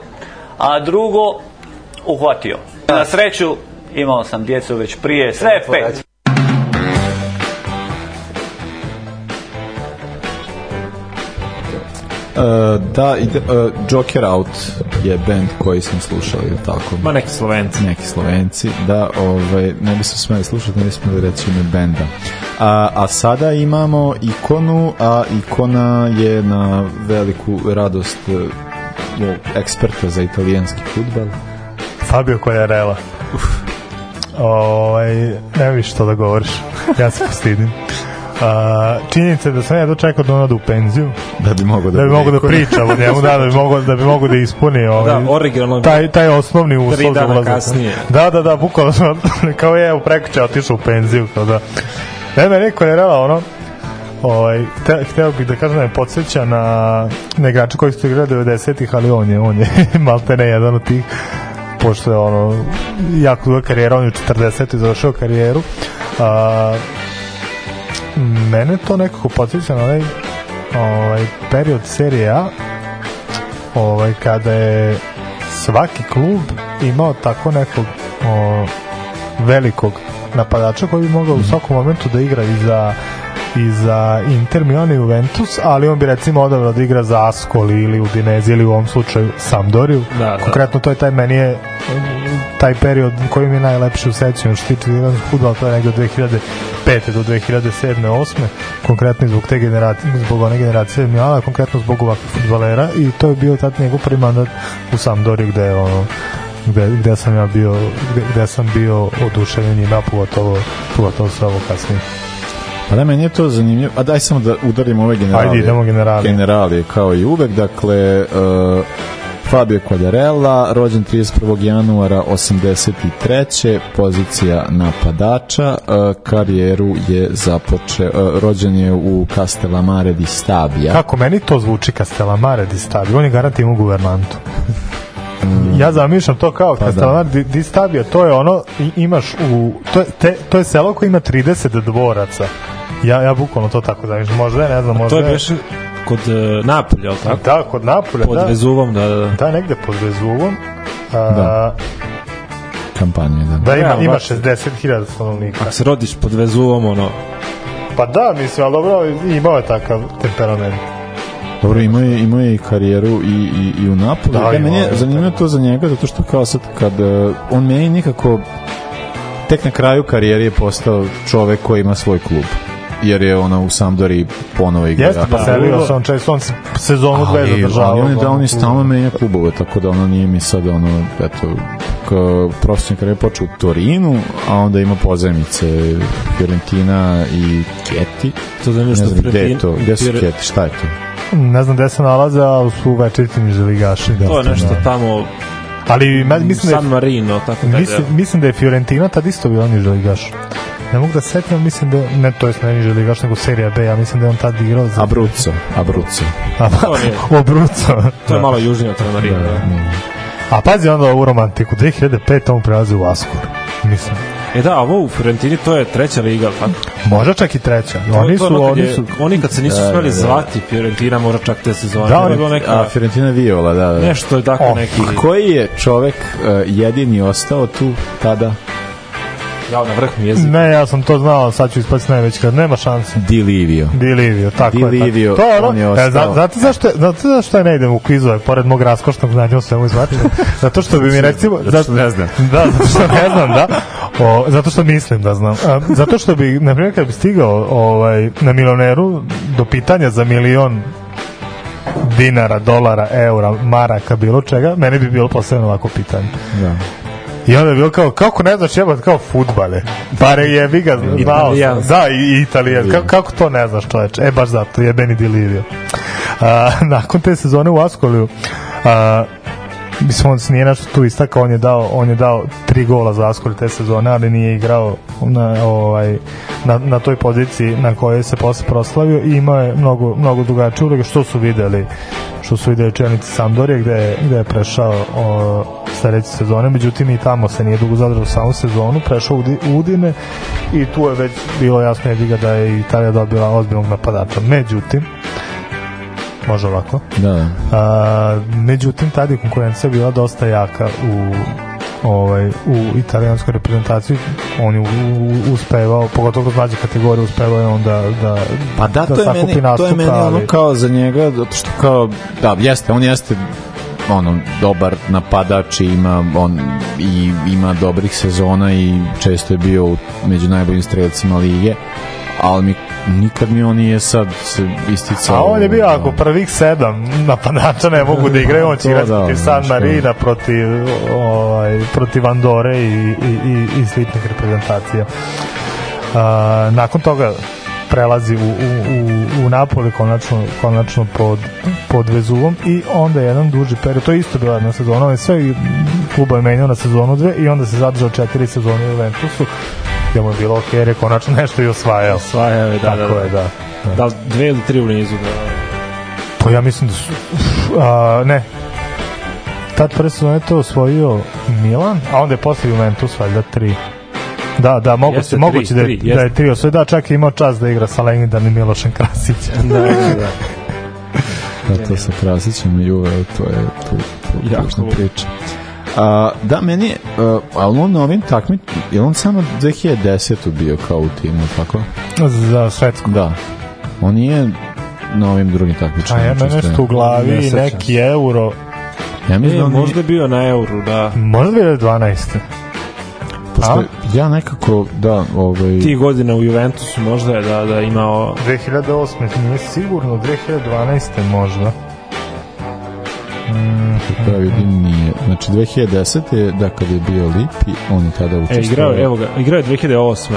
a drugo uhvatio. Na sreću imao sam djecu već prije, sve je pet. Uh, da, ide, uh, Joker Out je band koji sam slušao, ili tako? Ma neki Slovenci. Neki Slovenci, da, ovaj, ne bi se smeli slušati, ne bi smeli reći ime benda. A, a sada imamo ikonu, a ikona je na veliku radost mog eksperta za italijanski futbal. Fabio Quagliarella. Ovaj, ne viš što da govoriš. Ja se postidim. A, činjenica je da sam ja dočekao da on ode u penziju. Da bi mogao da, Da bi mogao da priča o njemu, da, da bi mogao da bi mogao da ispuni ovaj, Da, originalno. taj, taj osnovni uslov Tri za dana ulazak. kasnije. Da, da, da, bukvalno sam, kao je u prekuće otišao u penziju, kao da. Ne, me je rela, ono, ovaj, te, hteo bih da kažem da me podsjeća na, na igrača koji su igrali 90-ih, ali on je, on je malte ne jedan od tih, pošto je ono, jako duga karijera, on je u 40. završio karijeru. A, mene to nekako podsjeća na onaj ovaj, period serije A ovaj, kada je svaki klub imao tako nekog o, velikog napadača koji bi mogao u svakom momentu da igra i za i za Inter Milan i Juventus, ali on bi recimo odabrao da igra za Ascoli ili Udinese ili u ovom slučaju Sampdoriju. Da, da. Konkretno to je taj meni je taj period koji mi je najlepši u sećanju što tiče italijanskog fudbala, to je negde od 2005. do 2007. 8. konkretno zbog te generacije, zbog one generacije Milana, konkretno zbog ovakvih fudbalera i to je bio tad njegov prvi mandat u Sampdoriju gde je ono gde, gde sam ja bio gde, gde sam bio oduševljen njima pogotovo, pogotovo sve ovo kasnije Pa da, meni je to zanimljivo. A daj samo da udarim ove generalije. Ajde, idemo generalije. Generalije, kao i uvek. Dakle, uh, Fabio Quagliarella, rođen 31. januara 83. pozicija napadača, uh, karijeru je započe, uh, rođen je u Castellamare di Stabia. Kako meni to zvuči Castellamare di Stabio, on je garant ima guvernantu. Ja zamišljam to kao Pa Castellamare di, di Stabio, to je ono, i- imaš u, to je, te, to je selo koje ima 30 dvoraca. Ja, ja bukvalno to tako zamišljam, možda je, ne znam, možda To je još kod uh, Napolja, ali tako? Da, kod Napolja, Pod da. Vezuvom, da, da, da. Da, negde pod Vezuvom. A, Da. Kampanje, da. da, ima, ima baš. 60.000 stanovnika. Ako se rodiš pod Vezuvom, ono, Pa da, mislim, ali dobro, imao je takav temperament. Dobro, imao je, imao je i karijeru i, i, i u Napoli. Da, Da, meni je je. zanimljivo to za njega, zato što kao sad, kad uh, on meni nekako tek na kraju karijere je postao čovek koji ima svoj klub jer je ona u Sampdori ponovo igra. Jeste, pa selio se on često, on se sezonu dve ali, zadržavao. ali on je da on je stalno menja klubove, tako da ono nije mi sad ono, eto, profesionalni karijer počeo u Torinu, a onda ima pozajmice Fiorentina i Keti. To zanimljivo ne što znam gde je to, gde su Keti, šta je to? Ne znam gde se nalaze, ali su večeriti niželigaši. to je nešto tamo Ali mislim da San je, Marino, tako da mislim, mislim da je Fiorentina tad isto bila niželigaš. Ne mogu da se setim, mislim da, ne to jest ne niželigaš, nego serija B, ja mislim da je on tad igrao za... Abruzzo, Abruzzo. A, To nije. Obruco. To je malo južnije od San Marino. Da, A pazi onda ovu romantiku, 2005. on prelazi u Askor. Mislim, E da, ovo u Fiorentini to je treća liga, tako? možda čak i treća. To- Oni to su, ono oni je- su, Oni kad se nisu Da, smeli da, da. zvati Fiorentina, možda čak te sezone. Da, Da, oni- neka, A Fiorentina Viola, da, da. nešto je tako Oh, neki... A koji je čovek uh, jedini ostao tu tada? Ja, na vrh mi jezik. ne, ja sam to znao, sad ću ispati najveć kad nema šanse. Di Livio. Di Livio, tako Di je. tako. Livio, to je ono, on je e, ostao. zna- znate zašto, je- znate zašto ja ne idem u kvizove, pored mog raskošnog znanja o svemu izvačinu? Zato što bi mi recimo... Zato što ne znam. Da, zato što ne znam, da. O, zato što mislim da znam. A, zato što bi, na primjer, kad bi stigao ovaj, na milioneru do pitanja za milion dinara, dolara, eura, maraka, bilo čega, meni bi bilo posebno ovako pitanje. Da. I onda je bilo kao, kako ne znaš jebat kao futbale? Bare jebi ga, znao sam. Da, i, italijan. Kako, kako to ne znaš čoveče? E, baš zato, jebeni Dilivio. A, nakon te sezone u Askoliju, a, mislim, on nije nešto tu istakao, on je dao, on je dao tri gola za Askoli te sezone, ali nije igrao na, ovaj, na, na toj poziciji na kojoj se posle proslavio i imao je mnogo, mnogo drugačije uloge, što su videli što su videli čelnici Sampdorije gde, je- gde je prešao o, sledeće sezone, međutim i tamo se nije dugo zadržao samu sezonu, prešao u Udi- u Udine i tu je već bilo jasno jebiga da je Italija dobila ozbiljnog napadača. Međutim, može ovako. Da, da. A, međutim, tada je konkurencija bila dosta jaka u ovaj, u italijanskoj reprezentaciji on je uspevao, pogotovo kroz mlađe kategorije uspevao je on da, da, Pa da, to, je meni, to je meni ono kao za njega, zato što kao, da, jeste, on jeste ono, dobar napadač i ima, on, i ima dobrih sezona i često je bio među najboljim streljacima lige, ali mi nikad mi on nije sad se isticao. A on je bio, ako prvih sedam napadača ne mogu da igraju, on će igrati da, protiv San Marina, protiv, ovaj, protiv Andore i, i, i, i sličnih reprezentacija. A, nakon toga prelazi u, u, u, u Napoli konačno, konačno pod, pod Vezuvom i onda jedan duži period, to je isto bila jedna sezona, on je sve kluba je menjao na sezonu dve i onda se zadržao četiri sezone u Juventusu gde mu je bilo ok, jer je konačno nešto i osvajao. Osvajao je, da, Tako da, da. je, da. Da li dve ili tri u nizu, da. Pa ja mislim da su... A, ne. Tad prve sezone to osvojio Milan, a onda je posle Juventus valjda tri. Da, da, moguće, Jeste, tri, moguće da, je, tri, da je jeste. tri osvojio. Da, čak je imao čas da igra sa Lengidan i Milošem Krasićem. Da, da, da. Da, to sa Krasićem i Juve, to je tu, tu ludo. priča. A, da, meni je, a, ali on na ovim takmi, je on samo 2010. bio kao u timu, tako? Za svetsku. Da. On nije na ovim drugim takmičama. A ja me nešto u glavi, Ne neki euro. Ja mislim E, da on možda je bio na euru, da. Možda 2012. Pošto ja nekako, da, ovaj... Ti godina u Juventusu možda je da, da imao 2008. nije sigurno, 2012. možda. Pravi vidim nije. Znači 2010. je, da kad je bio Lipi, on je tada E, učestvovao. igrao, je, evo ga, igrao je 2008.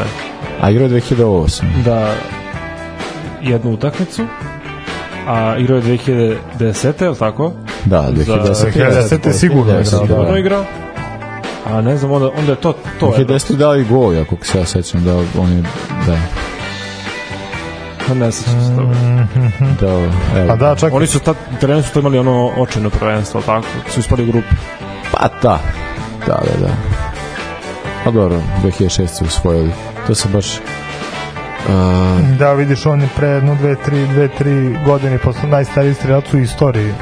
A igrao je 2008. Da, jednu utakmicu, a igrao je 2010. je li tako? Da, 2010. 2010. je sigurno igrao, da. Sigurno igrao. A ne znam, onda, onda je to, to je. 2010. dao i gol, ako se ja sećam, da on je, da, ne sećam se toga. dao, evo. Pa da, čak Oni su tad, Italijani su to imali ono očajno prvenstvo, tako? Su ispali u grupu. Pa da, da, da, da. Pa dobro, 2006. su usvojili. To se baš... Uh, Da, vidiš, on je pre jedno, dve, tri, dve, tri godine postao najstariji strelac u istoriji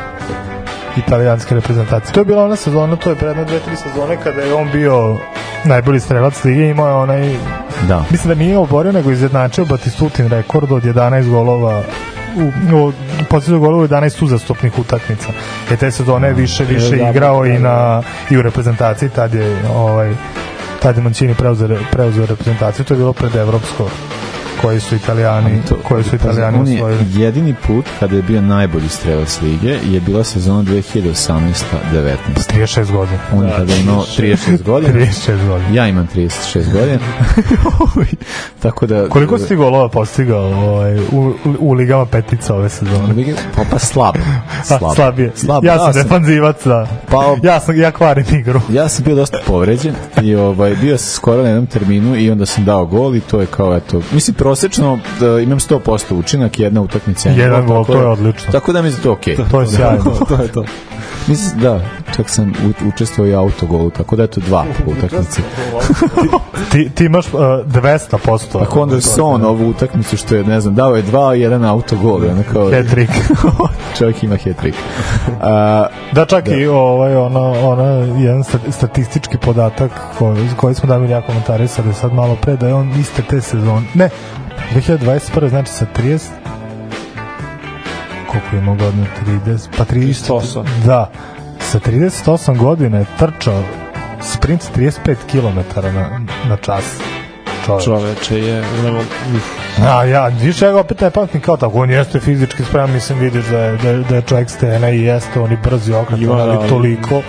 italijanske reprezentacije. To je bila ona sezona, to je pre jedno, dve, tri sezone kada je on bio najbolji strelac lige, imao je onaj da. mislim da nije oborio, nego izjednačio Batistutin rekord od 11 golova u, u posljednog golova u 11 uzastopnih utakmica. Je te sezone više više da, igrao da, i da. na i u reprezentaciji tad je ovaj tad je Mancini preuzeo, preuzeo reprezentaciju, to je bilo pred evropsko koji su italijani koji su italijani on je osvojili. jedini put kada je bio najbolji strelac lige je bila sezona 2018-19. 36 godina. On je tada imao 36 godina. 36 godina. Ja imam 36 godina. Tako da... Koliko si ti golova postigao ovaj, u, u, u ligama petica ove sezone? Pa, pa slabo. Slabije. ja sam defanzivac, da. Pa, ja, sam, ja kvarim igru. Ja sam bio dosta povređen i ovaj, bio sam skoro na jednom terminu i onda sam dao gol i to je kao eto, mislim prosečno da imam 100% učinak, jedna utakmica. Jedan gol, to je da- odlično. Tako da mi je to okej. To je sjajno. to je to. Mislim, da, čak sam učestvovao i autogolu, tako da eto dva po utakmici. ti, ti imaš uh, 200%. Tako onda Son ovu utakmicu što je, ne znam, dao je dva i jedan autogol. Ono kao, Hat-trick. čovjek ima hat-trick. A, Da, čak i ovaj, ono, ono, jedan sta- statistički podatak koji, koji smo davili ja komentarisali sad malo pre, da je on iste te sezone, ne, 2021. znači sa 30 koliko je imao godina 30 pa 30 38. da sa 38 godina je trčao sprint 35 km na, na čas čovjek. Čoveče je, ne mogu, uf. A ja, više ja ga opet ne pamtim kao tako, on jeste fizički spreman, mislim vidiš da je, da je, da je čovjek stena i jeste, on i brzi okret, Ima, ali da, toliko,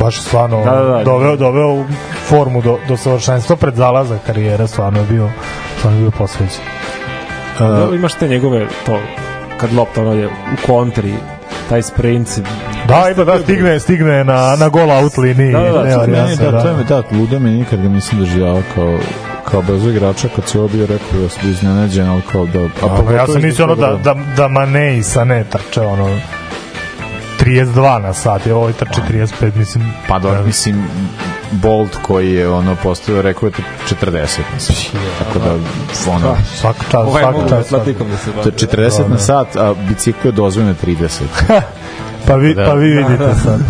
baš stvarno Da, da, da. doveo, doveo u formu do, do savršenstva pred zalazak karijere, stvarno je bio, stvarno je bio posvećen. Uh, imaš te njegove, to, kad lopta ono je u kontri, taj sprint Da, ima da stigne, stigne na, na gol out liniji. Da, da, da, nema meni, nijanse, da, to je, da, ludo me nikad ga nisam doživao kao kao brzo igrača kad se ovo bio rekao da sam iznenađen, ali kao da... A A, ja sam mislio ono da, da, da Mane i Sané trče ono 32 na sat, je ovaj trči 35, mislim. Pa dobro, mislim, Bolt koji je ono postavio rekao je to 40 na sat. Tako da ono Svaka čast, Ovaj svaka čast. da to je bavi. 40 na sat, a bicikl je dozvoljeno 30. Pa vi, Da. pa vi vidite sad.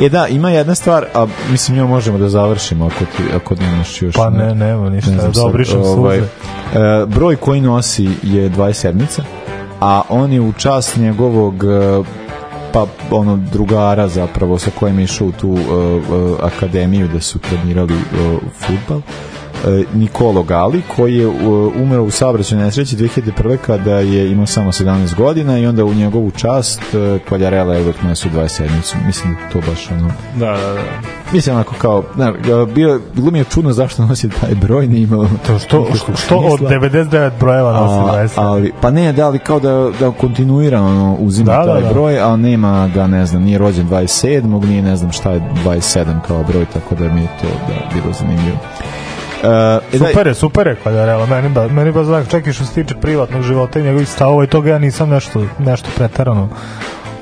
E da, ima jedna stvar, a mislim njom možemo da završimo ako ti ako nemaš još. Pa ne, nema ništa, znam da obrišem suze. e, broj koji nosi je 27 a on je u čast njegovog e, pa ono drugara zapravo sa kojim je išao u tu e, e, akademiju da su trenirali e, futbal Nikolo Gali koji je e, umro u saobraćajnoj nesreći 2001. kada je imao samo 17 godina i onda u njegovu čast e, Kvaljarela je uvek nosio 27 mislim da to baš ono Da, da, da. Mislim onako kao, ne, bio, bilo mi je čudno zašto nosi taj broj, nije imalo To što, nikakvog što od smisla. 99 brojeva nosi A, 20. ali, pa ne, da, ali kao da, da kontinuirano uzima Da, da, taj da. broj, a nema ga, ne znam, nije rođen 27. nije ne znam šta je 27 kao broj, tako da mi je to da, bilo zanimljivo. Uh, Super je, super je Kvaljarela, meni ba, meni ba znak, čak i što se tiče privatnog života i njegovih stavova i toga ja nisam nešto, nešto pretarano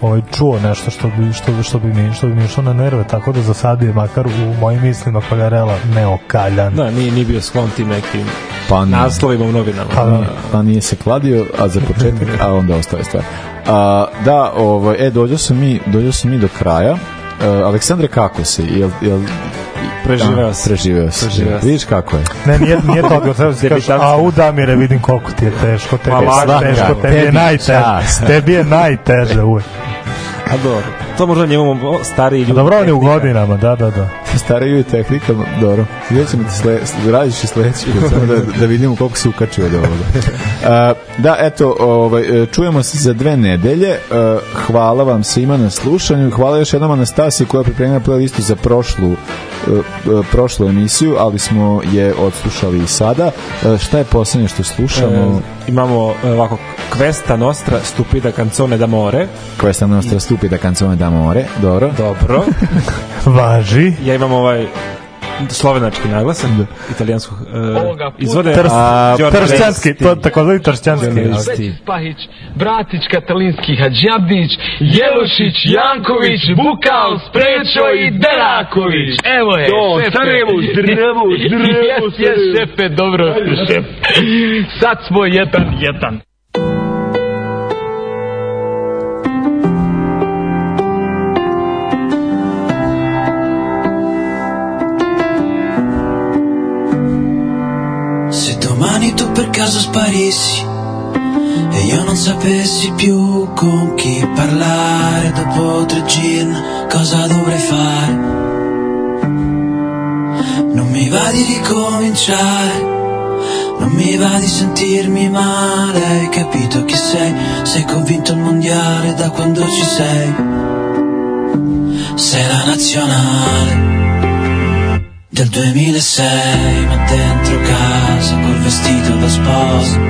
ovaj, čuo nešto što bi, što, što, bi mi, što bi mi išlo na nerve, tako da za sad je makar u mojim mislima Kvaljarela neokaljan. Da, nije, nije bio sklon tim nekim Pa nije. naslovima u novinama. Pa da. pa nije se kladio, a za početak, a onda ostaje stvar. A, da, ovaj, e, dođo sam mi, dođo sam mi do kraja. Uh, Aleksandre, kako si? Jel, jel, Preživeo A, si. Preživeo si. Preživeo si. Vidiš kako je? Ne, nije, nije to odgovor, treba se kažeš, Debitanski. a u Damire vidim koliko ti je teško, tebi Ma, je lagano. teško, tebi je Tebi najteže, čast. tebi je najteže uvek. A dobro. To možda njemu stariji ljudi. dobro, on je u godinama, da, da, da. Stariju tehnika, dobro. Vidjet ćemo ti sle, radiš i sledeći put, samo da, da vidimo koliko si ukačio od ovoga. Da, eto, ovaj, čujemo se za dve nedelje. Hvala vam svima na slušanju. Hvala još jednom Anastasiji koja je pripremila playlistu za prošlu prošlu emisiju, ali smo je odslušali i sada. Uh, šta je poslednje što slušamo? E, imamo e, ovako Questa Nostra Stupida Canzone d'Amore. Questa nostra stupida canzone d'amore. Dobro. Dobro. Važi. ja imam ovaj slovenački naglasak, italijanskog uh, izvode. Trs, a, tršćanski, Resti. to takozvani tršćanski. Da. Pahić, Bratić, Katalinski, Hadžabdić, Jelušić, Janković, Bukal, Sprečo i Deraković. Evo je, To, šefe. Sarajevo, zdravo, zdravo, Jes, jes, šefe, dobro, šef. Sad smo jedan, jedan. Caso sparissi e io non sapessi più con chi parlare dopo tre gin, cosa dovrei fare? Non mi va di ricominciare, non mi va di sentirmi male, hai capito chi sei? Sei convinto il mondiale da quando ci sei? Sei la nazionale del 2006, ma dentro casa col vestito da sposa.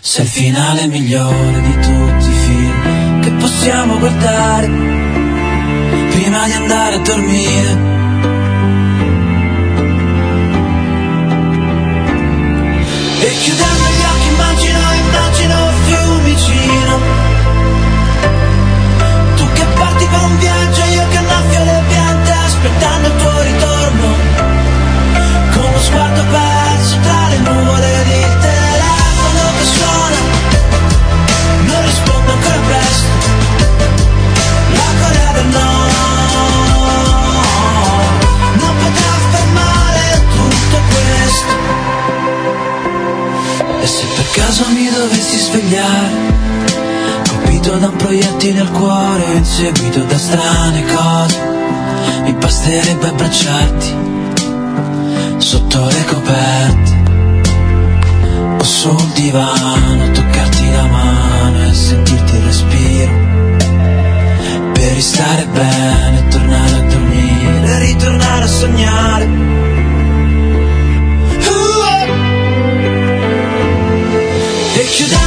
Sei il finale migliore di tutti i film che possiamo guardare prima di andare a dormire. E chiudendo gli occhi immagino, immagino Fiumicino Tu che parti per un viaggio, io che annaffio le piante aspettando il tuo uno sguardo perso tra le nuvole ed il telefono che suona. Non rispondo ancora presto. La Corea del Nord Non potrà fermare tutto questo. E se per caso mi dovessi svegliare, colpito da un proiettile al cuore inseguito da strane cose, mi basterebbe abbracciarti sotto le coperte o sul divano, toccarti la mano e sentirti il respiro per restare bene, tornare a dormire, ritornare a sognare. Uh-oh. E chiudere